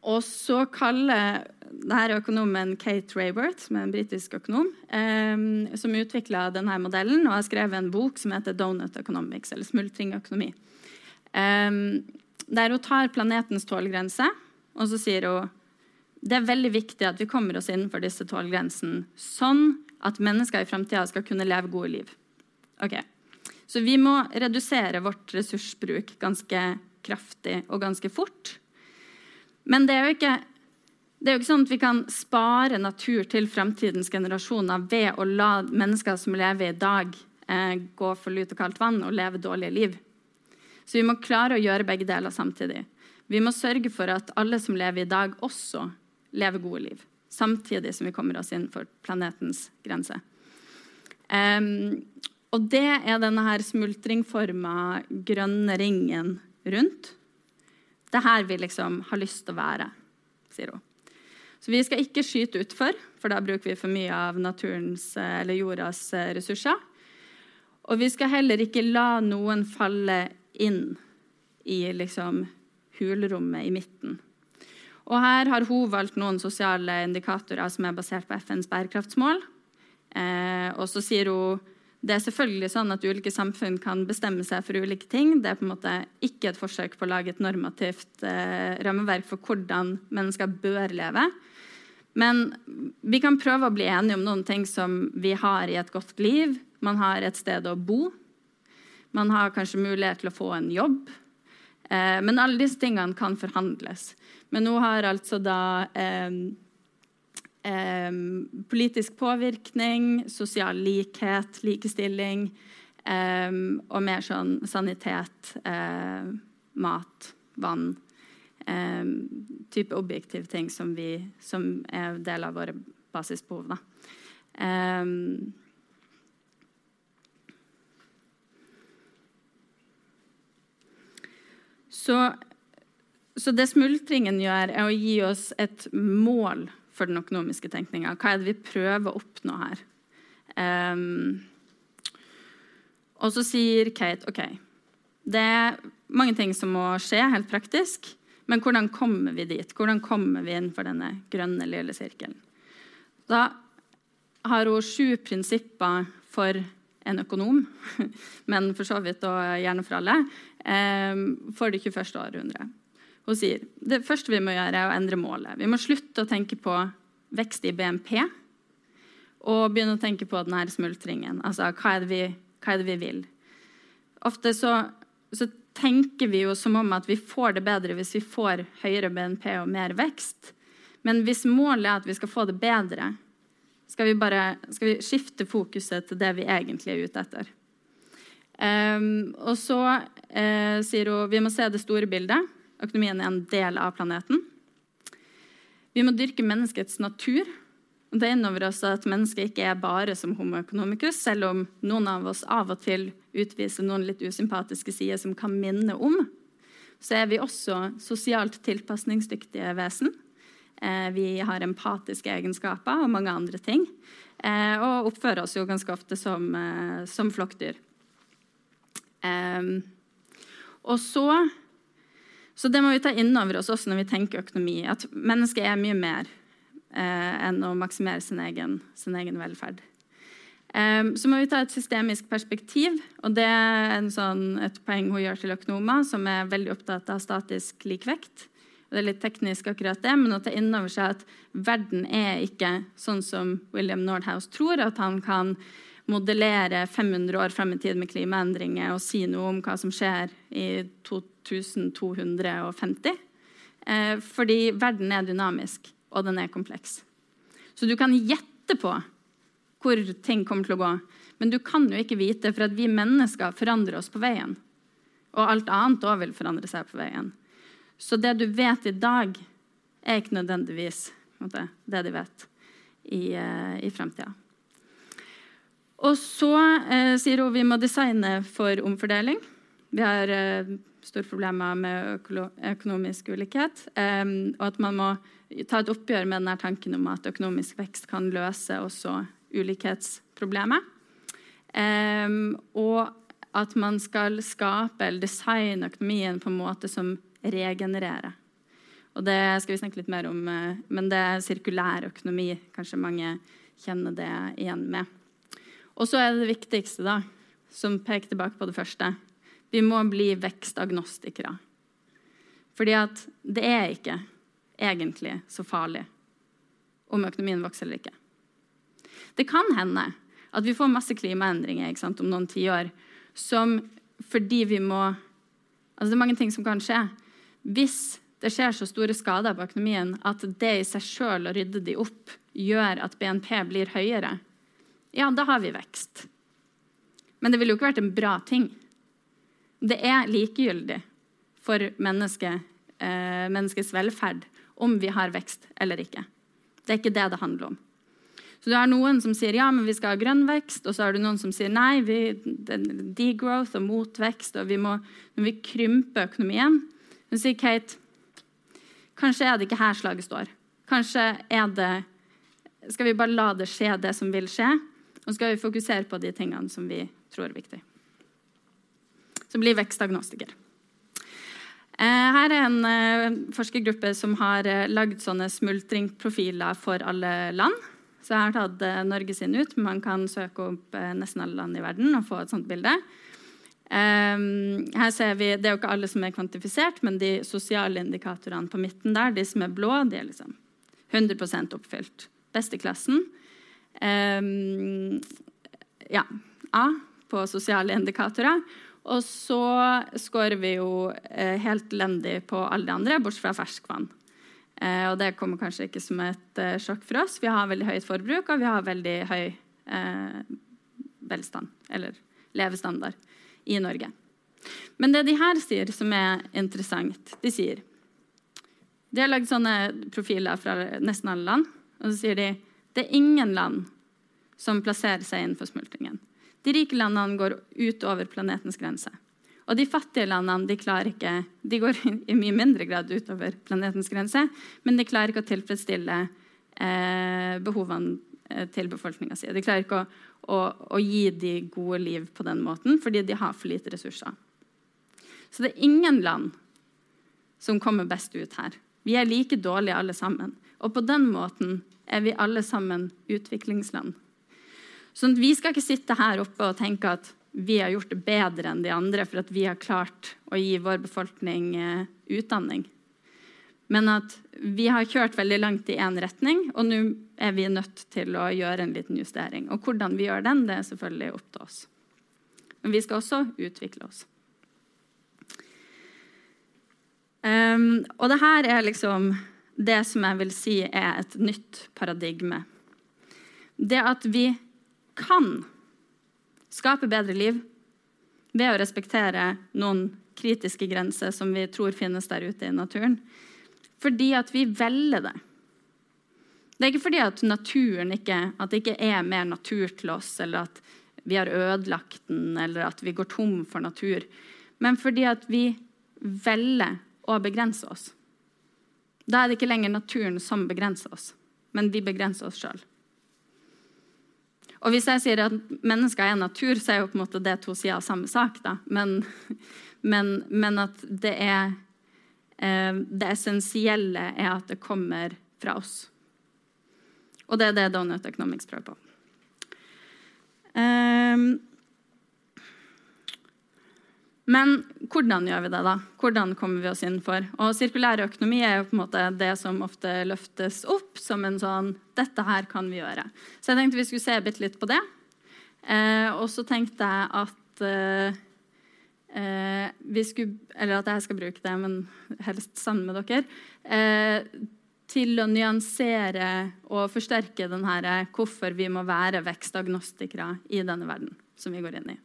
Og så kaller denne økonomen Kate Rayworth, som er en britisk økonom, eh, som utvikla denne modellen og har skrevet en bok som heter 'Donut Economics', eller smultringøkonomi. Eh, der hun tar planetens tålegrense, og så sier hun det er veldig viktig at vi kommer oss innenfor disse tålegrensene, sånn at mennesker i framtida skal kunne leve gode liv. Ok, Så vi må redusere vårt ressursbruk ganske kraftig og ganske fort. Men det er jo ikke, er jo ikke sånn at vi kan spare natur til framtidens generasjoner ved å la mennesker som lever i dag, eh, gå for lut og kaldt vann og leve dårlige liv. Så vi må klare å gjøre begge deler samtidig. Vi må sørge for at alle som lever i dag, også lever gode liv. Samtidig som vi kommer oss inn for planetens grense. Um, og det er denne her smultringforma grønne ringen rundt. Det her vi liksom har lyst til å være, sier hun. Så vi skal ikke skyte utfor, for da bruker vi for mye av naturens eller jordas ressurser. Og vi skal heller ikke la noen falle inn i liksom hulrommet i midten. Og her har hun valgt noen sosiale indikatorer som er basert på FNs bærekraftsmål. Eh, og så sier hun det er selvfølgelig sånn at ulike samfunn kan bestemme seg for ulike ting. Det er på en måte ikke et forsøk på å lage et normativt eh, rammeverk for hvordan mennesker bør leve. Men vi kan prøve å bli enige om noen ting som vi har i et godt liv. Man har et sted å bo. Man har kanskje mulighet til å få en jobb. Eh, men alle disse tingene kan forhandles. Men nå har altså da eh, eh, politisk påvirkning, sosial likhet, likestilling eh, og mer sånn sanitet, uh, mat, vann Type objektive ting som, vi, som er del av våre basisbehov. så, så det smultringen gjør, er å gi oss et mål for den økonomiske tenkninga. Hva er det vi prøver å oppnå her? Um, og så sier Kate OK, det er mange ting som må skje helt praktisk. Men hvordan kommer vi dit? Hvordan kommer vi innenfor denne grønne lille sirkelen? Da har hun sju prinsipper for en økonom, men for så vidt og gjerne for alle, for det 21. århundret. Hun sier det første vi må gjøre, er å endre målet. Vi må slutte å tenke på vekst i BNP og begynne å tenke på denne smultringen. Altså, hva er det vi, er det vi vil? Ofte så, så, tenker vi jo som om at vi får det bedre hvis vi får høyere BNP og mer vekst. Men hvis målet er at vi skal få det bedre, skal vi bare skal vi skifte fokuset til det vi egentlig er ute etter. Um, og så uh, sier hun vi må se det store bildet. Økonomien er en del av planeten. Vi må dyrke menneskets natur. Det innover oss at mennesket ikke er bare som homo economicus, selv om noen av oss av og til utviser noen litt usympatiske sider som kan minne om. Så er vi også sosialt tilpasningsdyktige vesen. Eh, vi har empatiske egenskaper og mange andre ting. Eh, og oppfører oss jo ganske ofte som, eh, som flokkdyr. Og så så det må vi ta inn over oss også når vi tenker økonomi. At mennesket er mye mer eh, enn å maksimere sin egen, sin egen velferd. Eh, så må vi ta et systemisk perspektiv. og Det er sånn, et poeng hun gjør til økonomer, som er veldig opptatt av statisk likvekt. Det er litt teknisk, akkurat det, men å ta inn over seg at verden er ikke sånn som William Nordhaus tror, at han kan modellere 500 år frem i tid med klimaendringer og si noe om hva som skjer i 2250. Eh, fordi verden er dynamisk, og den er kompleks. Så du kan gjette på hvor ting kommer til å gå, men du kan jo ikke vite, for at vi mennesker forandrer oss på veien. Og alt annet òg vil forandre seg på veien. Så det du vet i dag, er ikke nødvendigvis det de vet i, uh, i framtida. Og så eh, sier hun vi må designe for omfordeling. Vi har eh, store problemer med økonomisk ulikhet. Eh, og at man må ta et oppgjør med denne tanken om at økonomisk vekst kan løse også ulikhetsproblemet. Eh, og at man skal skape eller designe økonomien på en måte som regenererer. Og det skal vi snakke litt mer om, eh, men det er sirkulær økonomi. Kanskje mange kjenner det igjen med. Og så er det det viktigste, da, som peker tilbake på det første. Vi må bli vekstagnostikere. Fordi at det er ikke egentlig så farlig om økonomien vokser eller ikke. Det kan hende at vi får masse klimaendringer sant, om noen tiår som fordi vi må Altså det er mange ting som kan skje. Hvis det skjer så store skader på økonomien at det i seg sjøl å rydde de opp gjør at BNP blir høyere, ja, da har vi vekst. Men det ville jo ikke vært en bra ting. Det er likegyldig for menneske, eh, menneskets velferd om vi har vekst eller ikke. Det er ikke det det handler om. Så du har noen som sier ja, men vi skal ha grønn vekst, og så har du noen som sier nei, vi, degrowth og motvekst, og vi må, når vi krymper økonomien Så sier Kate kanskje er det ikke her slaget står. Kanskje er det Skal vi bare la det skje, det som vil skje? Så skal vi fokusere på de tingene som vi tror er viktige. Så bli vekstagnostiker. Eh, her er en eh, forskergruppe som har eh, lagd sånne smultringprofiler for alle land. Så jeg har tatt Norge sin ut, men man kan søke opp nesten alle land i verden og få et sånt bilde. her ser vi, Det er jo ikke alle som er kvantifisert, men de sosiale indikatorene på midten der, de som er blå, de er liksom 100 oppfylt. Best i klassen. Ja, A på sosiale indikatorer. Og så scorer vi jo eh, helt lendig på alle de andre, bortsett fra ferskvann. Eh, og det kommer kanskje ikke som et eh, sjokk for oss. Vi har veldig høyt forbruk, og vi har veldig høy velstand, eller levestandard, i Norge. Men det de her sier, som er interessant, de sier De har lagd sånne profiler fra nesten alle land, og så sier de det er ingen land som plasserer seg innenfor smultringen. De rike landene går utover planetens grense. Og de fattige landene de klarer ikke, de går i mye mindre grad utover planetens grense, men de klarer ikke å tilfredsstille eh, behovene eh, til befolkninga si. De klarer ikke å, å, å, gi de gode liv på den måten fordi de har for lite ressurser. Så det er ingen land som kommer best ut her. Vi er like dårlige alle sammen. Og på den måten er vi alle sammen utviklingsland. Sånn vi skal ikke sitte her oppe og tenke at vi har gjort det bedre enn de andre for at vi har klart å gi vår befolkning eh, utdanning. Men at vi har kjørt veldig langt i én retning, og nå er vi nødt til å gjøre en liten justering. Og hvordan vi gjør den, det er selvfølgelig opp til oss. Men vi skal også utvikle oss. Um, og det her er liksom det som jeg vil si er et nytt paradigme. Det at vi kan skape bedre liv ved å respektere noen kritiske grenser som vi tror finnes der ute i naturen. Fordi at vi velger det. Det er ikke fordi at ikke, at det ikke er mer natur til oss, eller at vi har ødelagt den, eller at vi går tom for natur, men fordi at vi velger å begrense oss. Da er det ikke lenger naturen som begrenser oss, men vi begrenser oss sjøl. Og hvis jeg sier at mennesker er natur, så er jo på en måte det to sider av samme sak. Da. Men, men, men at det er eh, Det essensielle er at det kommer fra oss. Og det er det Donut Economics prøver på. Um, men hvordan gjør vi det? da? Hvordan kommer vi oss inn for? Og Sirkulær økonomi er jo på en måte det som ofte løftes opp som en sånn Dette her kan vi gjøre. Så jeg tenkte vi skulle se bitte litt på det. Eh, og så tenkte jeg at eh, eh, vi skulle Eller at jeg skal bruke det, men helst sammen med dere. Eh, til å nyansere og forsterke den her, hvorfor vi må være vekstagnostikere i denne verden som vi går inn i.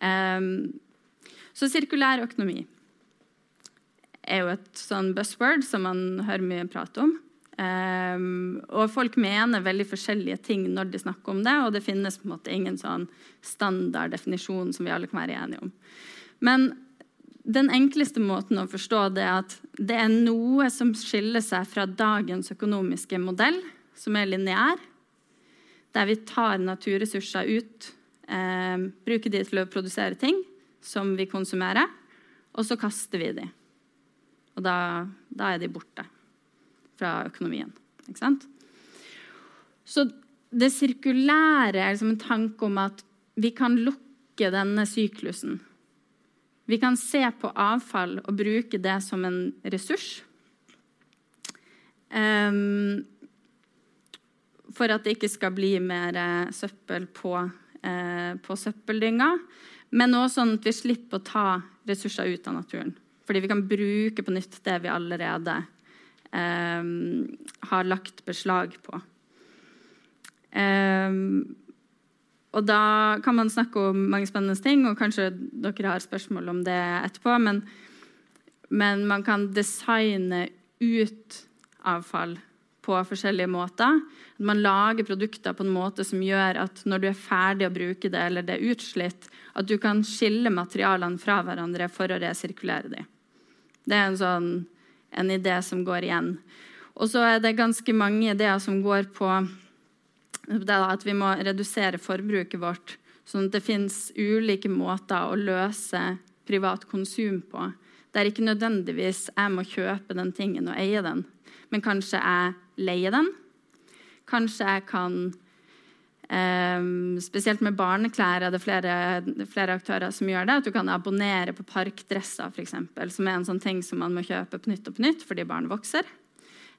Så sirkulær økonomi er jo et sånn buzzword som man hører mye prat om. Og folk mener veldig forskjellige ting når de snakker om det, og det finnes på en måte ingen sånn standard definisjon som vi alle kan være enige om. Men den enkleste måten å forstå det er at det er noe som skiller seg fra dagens økonomiske modell, som er lineær, der vi tar naturressurser ut, um, bruker de til å produsere ting som vi konsumerer, og så kaster vi de. Og da, da er de borte fra økonomien. Ikke sant? Så det sirkulære er liksom en tanke om at vi kan lukke denne syklusen. Vi kan se på avfall og bruke det som en ressurs. Um, for at det ikke skal bli mer uh, søppel på, uh, på søppeldynga. Men også sånn at vi slipper å ta ressurser ut av naturen. Fordi vi kan bruke på nytt det vi allerede eh, har lagt beslag på. Eh, og da kan man snakke om mange spennende ting, og kanskje dere har spørsmål om det etterpå. Men, men man kan designe ut avfall på forskjellige måter. Man lager produkter på en måte som gjør at når du er ferdig å bruke det, eller det er utslitt, at du kan skille materialene fra hverandre for å resirkulere dem. Det er en sånn en idé som går igjen. Og så er det ganske mange ideer som går på at vi må redusere forbruket vårt, sånn at det fins ulike måter å løse privat konsum på. Der ikke nødvendigvis jeg må kjøpe den tingen og eie den, men kanskje jeg leier den. Kanskje jeg kan Um, spesielt med barneklær er det flere, flere, aktører som gjør det. At du kan abonnere på parkdresser, f.eks., som er en sånn ting som man må kjøpe på nytt og på nytt fordi barn vokser.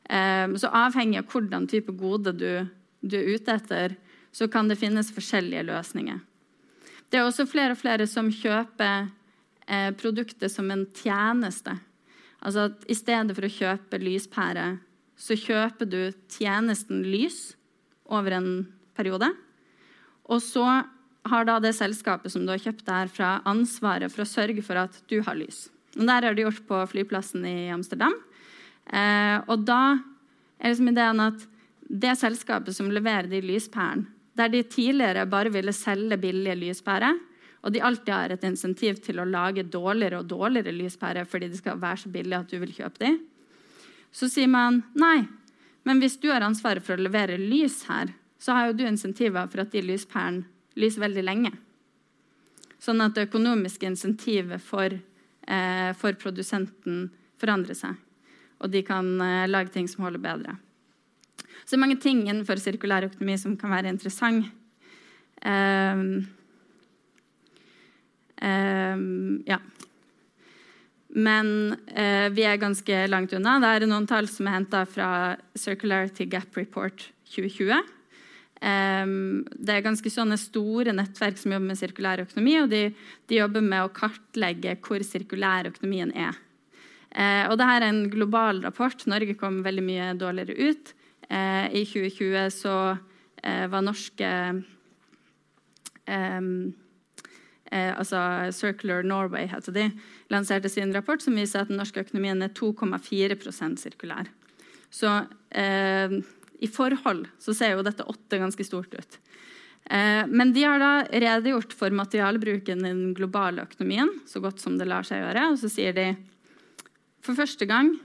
Um, så avhengig av hvordan type gode du, du, er ute etter, så kan det finnes forskjellige løsninger. Det er også flere og flere som kjøper eh, produktet som en tjeneste. Altså at I stedet for å kjøpe lyspære, så kjøper du tjenesten lys over en periode. Og så har da det selskapet som du har kjøpt der fra ansvaret for å sørge for at du har lys. Og Der har de gjort på flyplassen i Amsterdam. Eh, og da er liksom ideen at det selskapet som leverer de lyspærene, der de tidligere bare ville selge billige lyspærer, og de alltid har et insentiv til å lage dårligere og dårligere lyspærer fordi de skal være så billige at du vil kjøpe dem, så sier man nei. Men hvis du har ansvaret for å levere lys her, så har jo du insentiver for at de lyspærene lyser veldig lenge. Sånn at det økonomiske insentivet for, eh, for produsenten forandrer seg. Og de kan eh, lage ting som holder bedre. Så det er mange ting innenfor sirkulær økonomi som kan være interessant. Eh, ja. Men uh, vi er ganske langt unna. Det er noen tall som er henta fra Circularity Gap Report 2020. Um, det er ganske sånne store nettverk som jobber med sirkulær økonomi, og de, de jobber med å kartlegge hvor sirkulær økonomien er. Uh, og Dette er en global rapport. Norge kom veldig mye dårligere ut. Uh, I 2020 så var norske um, altså Circular Norway heter de, lanserte sin rapport som viser at den norske økonomien er 2,4% sirkulær. Så i forhold så ser jo dette åtte ganske stort ut. Eh, men de har da redegjort for materialbruken i den globale økonomien så godt som det lar seg gjøre. Og så sier de for første gang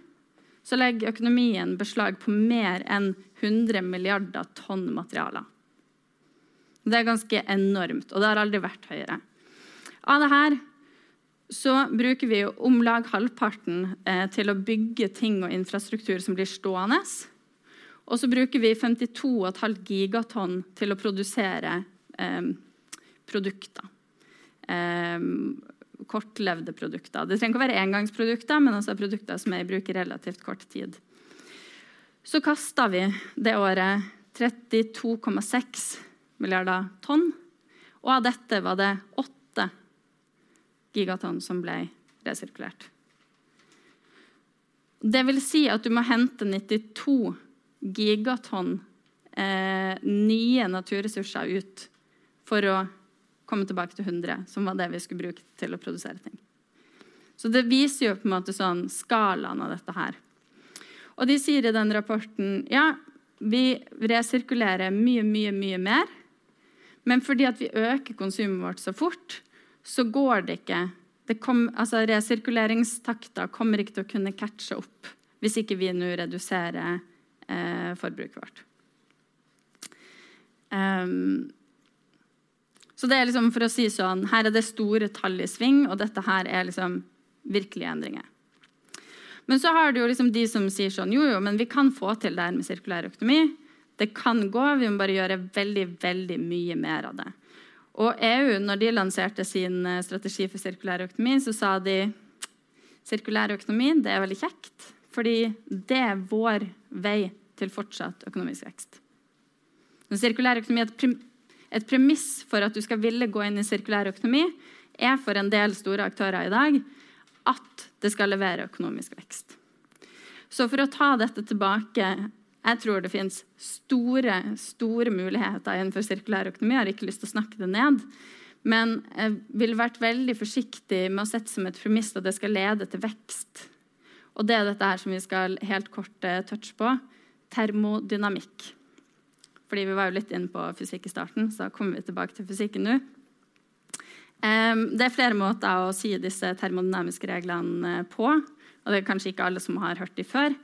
så legger økonomien beslag på mer enn 100 milliarder tonn materialer. Det er ganske enormt, og det har aldri vært høyere. Av det her så bruker vi om lag halvparten eh, til å bygge ting og infrastruktur som blir stående. Og så bruker vi 52,5 gigatonn til å produsere eh, produkter. Eh, kortlevde produkter. Det trenger ikke å være engangsprodukter, men også produkter som er i bruk i relativt kort tid. Så kasta vi det året 32,6 milliarder tonn. Og av dette var det 8 gigatonn som ble resirkulert. Det vil si at du må hente 92 gigatonn eh, nye naturressurser ut for å komme tilbake til 100, som var det vi skulle bruke til å produsere ting. Så det viser jo på en måte sånn skalaen av dette her. Og de sier i den rapporten ja, vi resirkulerer mye, mye, mye mer. Men fordi at vi øker konsumet vårt så fort, så går det ikke det kom, altså Resirkuleringstakta kommer ikke til å kunne catche opp hvis ikke vi nå reduserer eh, forbruket vårt. Um, så det er liksom for å si sånn, Her er det store tall i sving, og dette her er liksom virkelige endringer. Men så har du jo liksom de som sier sånn Jo, jo, men vi kan få til det her med sirkulær økonomi. Det kan gå, vi må bare gjøre veldig, veldig mye mer av det. Og EU, når de lanserte sin eh, strategi for sirkulær økonomi, så sa de sirkulær økonomi det er veldig kjekt, fordi det er vår vei til fortsatt økonomisk vekst. Men sirkulær økonomi er et premiss for at du skal ville gå inn i sirkulær økonomi, er for en del store aktører i dag at det skal levere økonomisk vekst. Så for å ta dette tilbake jeg tror det finnes store, store muligheter innenfor sirkulær økonomi. Jeg har ikke lyst til å snakke det ned. Men jeg ville vært veldig forsiktig med å sette som et premiss at det skal lede til vekst. Og det er dette her som vi skal helt kort touche touch på. Termodynamikk. Fordi vi var jo litt inne på fysikk i starten, så da kommer vi tilbake til fysikken nå. Um, det er flere måter å si disse termodynamiske reglene på. Og det er kanskje ikke alle som har hørt de før.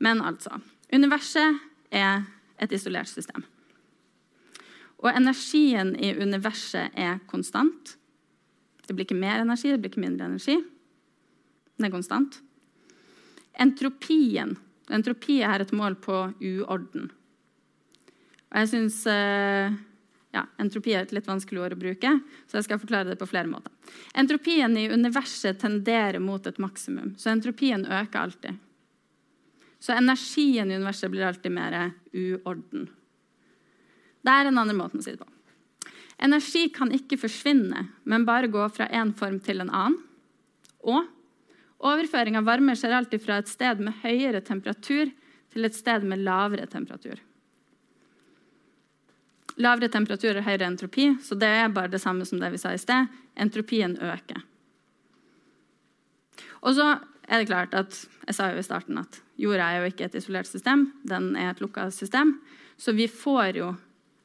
Men altså Universet er et isolert system. Og energien i universet er konstant. Det blir ikke mer energi, det blir ikke mindre energi. Den er konstant. Entropien Entropi er et mål på uorden. Og jeg syns eh, ja, Entropi er et litt vanskelig ord å bruke, så jeg skal forklare det på flere måter. Entropien i universet tenderer mot et maksimum, så entropien øker alltid. Så energien i universet blir alltid mer uorden. Det er en annen måte å si det på. Energi kan ikke forsvinne, men bare gå fra én form til en annen. Og overføring av varme skjer alltid fra et sted med høyere temperatur til et sted med lavere temperatur. Lavere temperatur er høyere entropi, så det er bare det samme som det vi sa i sted. Entropien øker. Og så er det klart at Jeg sa jo i starten at jorda er jo ikke et isolert system, den er et lukka system. Så vi får jo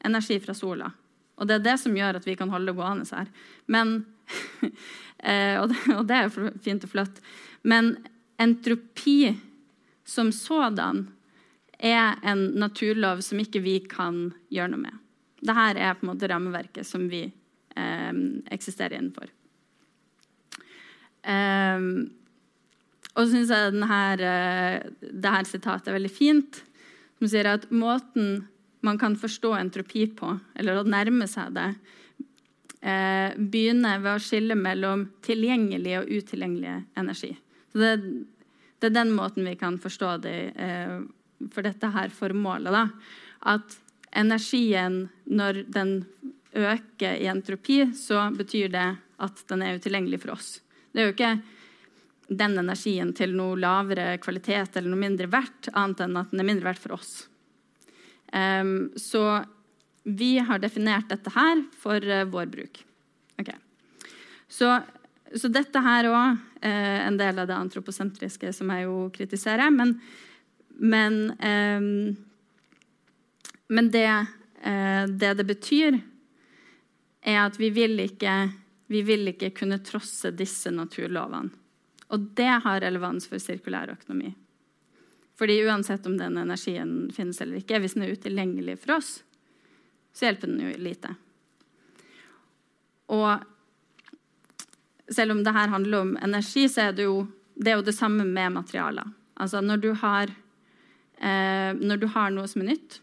energi fra sola. Og det er det som gjør at vi kan holde det gående her. Men, eh, og, det, er fint og flott. Men entropi som sådan er en naturlov som ikke vi kan gjøre noe med. Dette er på en måte rammeverket som vi eh, eksisterer innenfor. Um, og så syns jeg denne, eh, det her sitatet er veldig fint. Som sier at måten man kan forstå entropi på, eller å nærme seg det, eh, begynner ved å skille mellom tilgjengelig og utilgjengelig energi. Så det, det, er den måten vi kan forstå det eh, for dette her formålet. Da. At energien, når den øker i entropi, så betyr det at den er utilgjengelig for oss. Det er jo ikke den energien til noe lavere kvalitet eller noe mindre verdt, annet enn at den er mindre verdt for oss. Um, så vi har definert dette her for uh, vår bruk. Okay. Så, så, dette her òg uh, en del av det antroposentriske som jeg jo kritiserer. Men, men, um, men det, uh, det, det betyr, er at vi vil ikke, vi vil ikke kunne trosse disse naturlovene. Og det har relevans for sirkulær økonomi. Fordi uansett om den energien finnes eller ikke, hvis den er utilgjengelig for oss, så hjelper den jo lite. Og selv om dette handler om energi, så er det jo det, er jo det samme med materialer. Altså når du, har, eh, når du har noe som er nytt,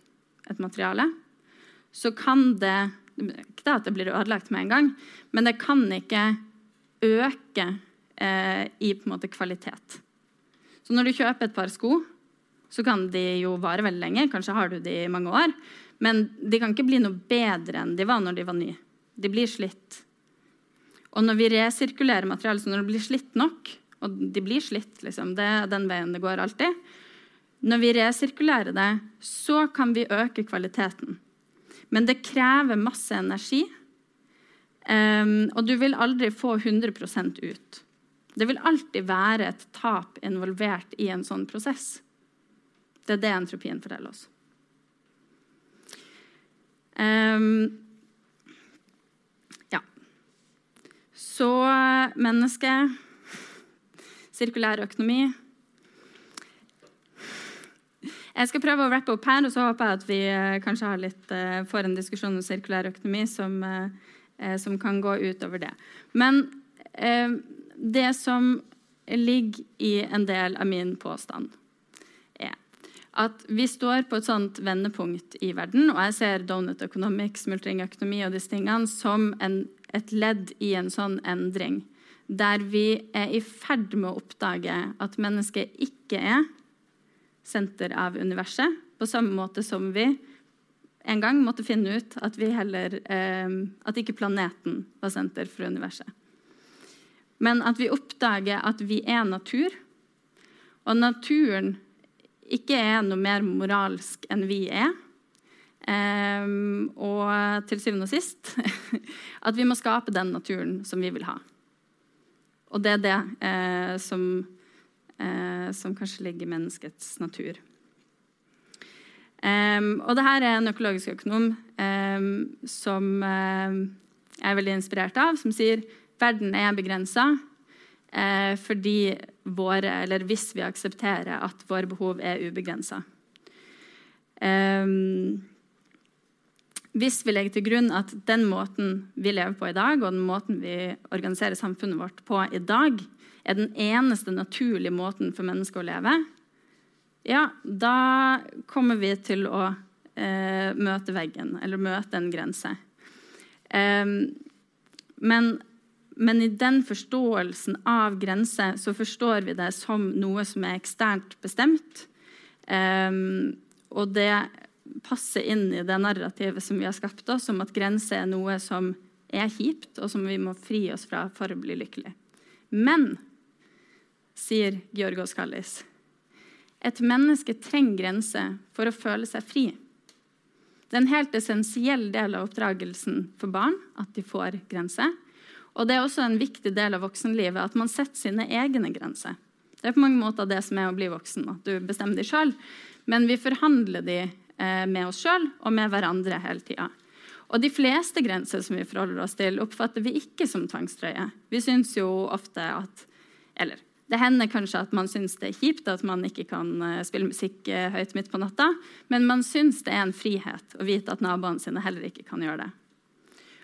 et materiale, så kan det Ikke at det blir ødelagt med en gang, men det kan ikke øke eh, i på en måte kvalitet. Så når du kjøper et par sko, så kan de jo vare veldig lenge. Kanskje har du de i mange år. Men de kan ikke bli noe bedre enn de var når de var nye. De blir slitt. Og når vi resirkulerer materiale, så når det blir slitt nok Og de blir slitt, liksom, det er den veien det går alltid. Når vi resirkulerer det, så kan vi øke kvaliteten. Men det krever masse energi. Um, og du vil aldri få 100% ut. Det vil alltid være et tap involvert i en sånn prosess. Det er det entropien forteller oss. Um, ja. Så menneske, sirkulær økonomi Jeg skal prøve å rappe opp her, og så håper jeg at vi uh, kanskje litt, uh, får en diskusjon om sirkulær økonomi som, uh, som kan gå utover det. Men det som ligger i en del av min påstand, er at vi står på et sånt vendepunkt i verden, og jeg ser donut economics, smultringøkonomi og disse tingene som en, et ledd i en sånn endring, der vi er i ferd med å oppdage at mennesket ikke er senter av universet, på samme måte som vi en gang måtte finne ut at, heller, eh, at ikke planeten var senter for universet men at vi oppdager at vi er natur, og naturen ikke er noe mer moralsk enn vi er. Um, og til syvende og sist at vi må skape den naturen som vi vil ha. Og det er det eh, som, eh, som, kanskje ligger i menneskets natur. Um, og det her er en økologisk økonom um, som jeg er veldig inspirert av, som sier verden er begrensa eh, fordi våre, eller hvis vi aksepterer at våre behov er ubegrensa. Eh, hvis vi legger til grunn at den måten vi lever på i dag, og den måten vi organiserer samfunnet vårt på i dag, er den eneste naturlige måten for mennesker å leve, ja, da kommer vi til å eh, møte veggen, eller møte en grense. Eh, men men i den forståelsen av grenser så forstår vi det som noe som er eksternt bestemt. Um, og det passer inn i det narrativet som vi har skapt oss, om at grenser er noe som er kjipt, og som vi må fri oss fra for å bli lykkelig. Men, sier Georgos Kallis, et menneske trenger grenser for å føle seg fri. Det er en helt essensiell del av oppdragelsen for barn at de får grenser. Og det er også en viktig del av voksenlivet at man setter sine egne grenser. Det er på mange måter det som er å bli voksen, at du bestemmer de sjøl. Men vi forhandler de eh, med oss sjøl og med hverandre hele tida. Og de fleste grenser som vi forholder oss til, oppfatter vi ikke som tvangstrøye. Vi syns jo ofte at Eller det hender kanskje at man syns det er kjipt at man ikke kan eh, spille musikk eh, høyt midt på natta, men man syns det er en frihet å vite at naboene sine heller ikke kan gjøre det.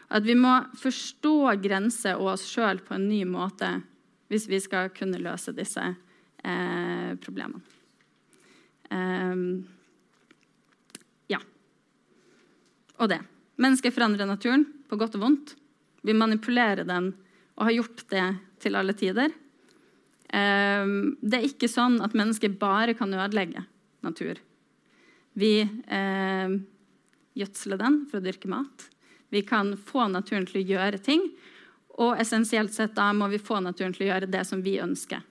At vi må forstå grenser og oss sjøl på en ny måte hvis vi skal kunne løse disse eh, problemene. Um, ja. Og det. Mennesket forandrer naturen på godt og vondt. Vi manipulerer den og har gjort det til alle tider. Um, det er ikke sånn at mennesker bare kan ødelegge natur. Vi eh, gjødsler den for å dyrke mat. Vi kan få naturen til å gjøre ting. Og essensielt sett da må vi få naturen til å gjøre det som vi ønsker.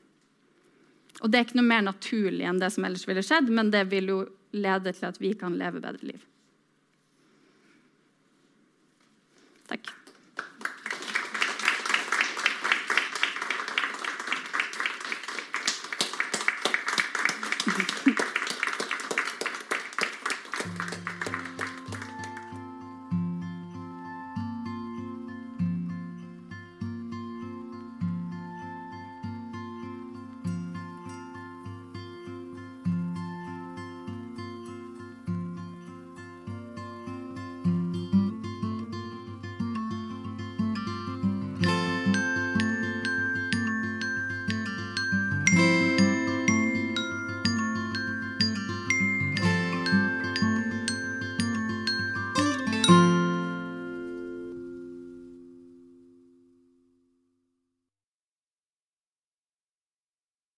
Og det er ikke noe mer naturlig enn det som ellers ville skjedd, men det vil jo lede til at vi kan leve bedre liv. Takk.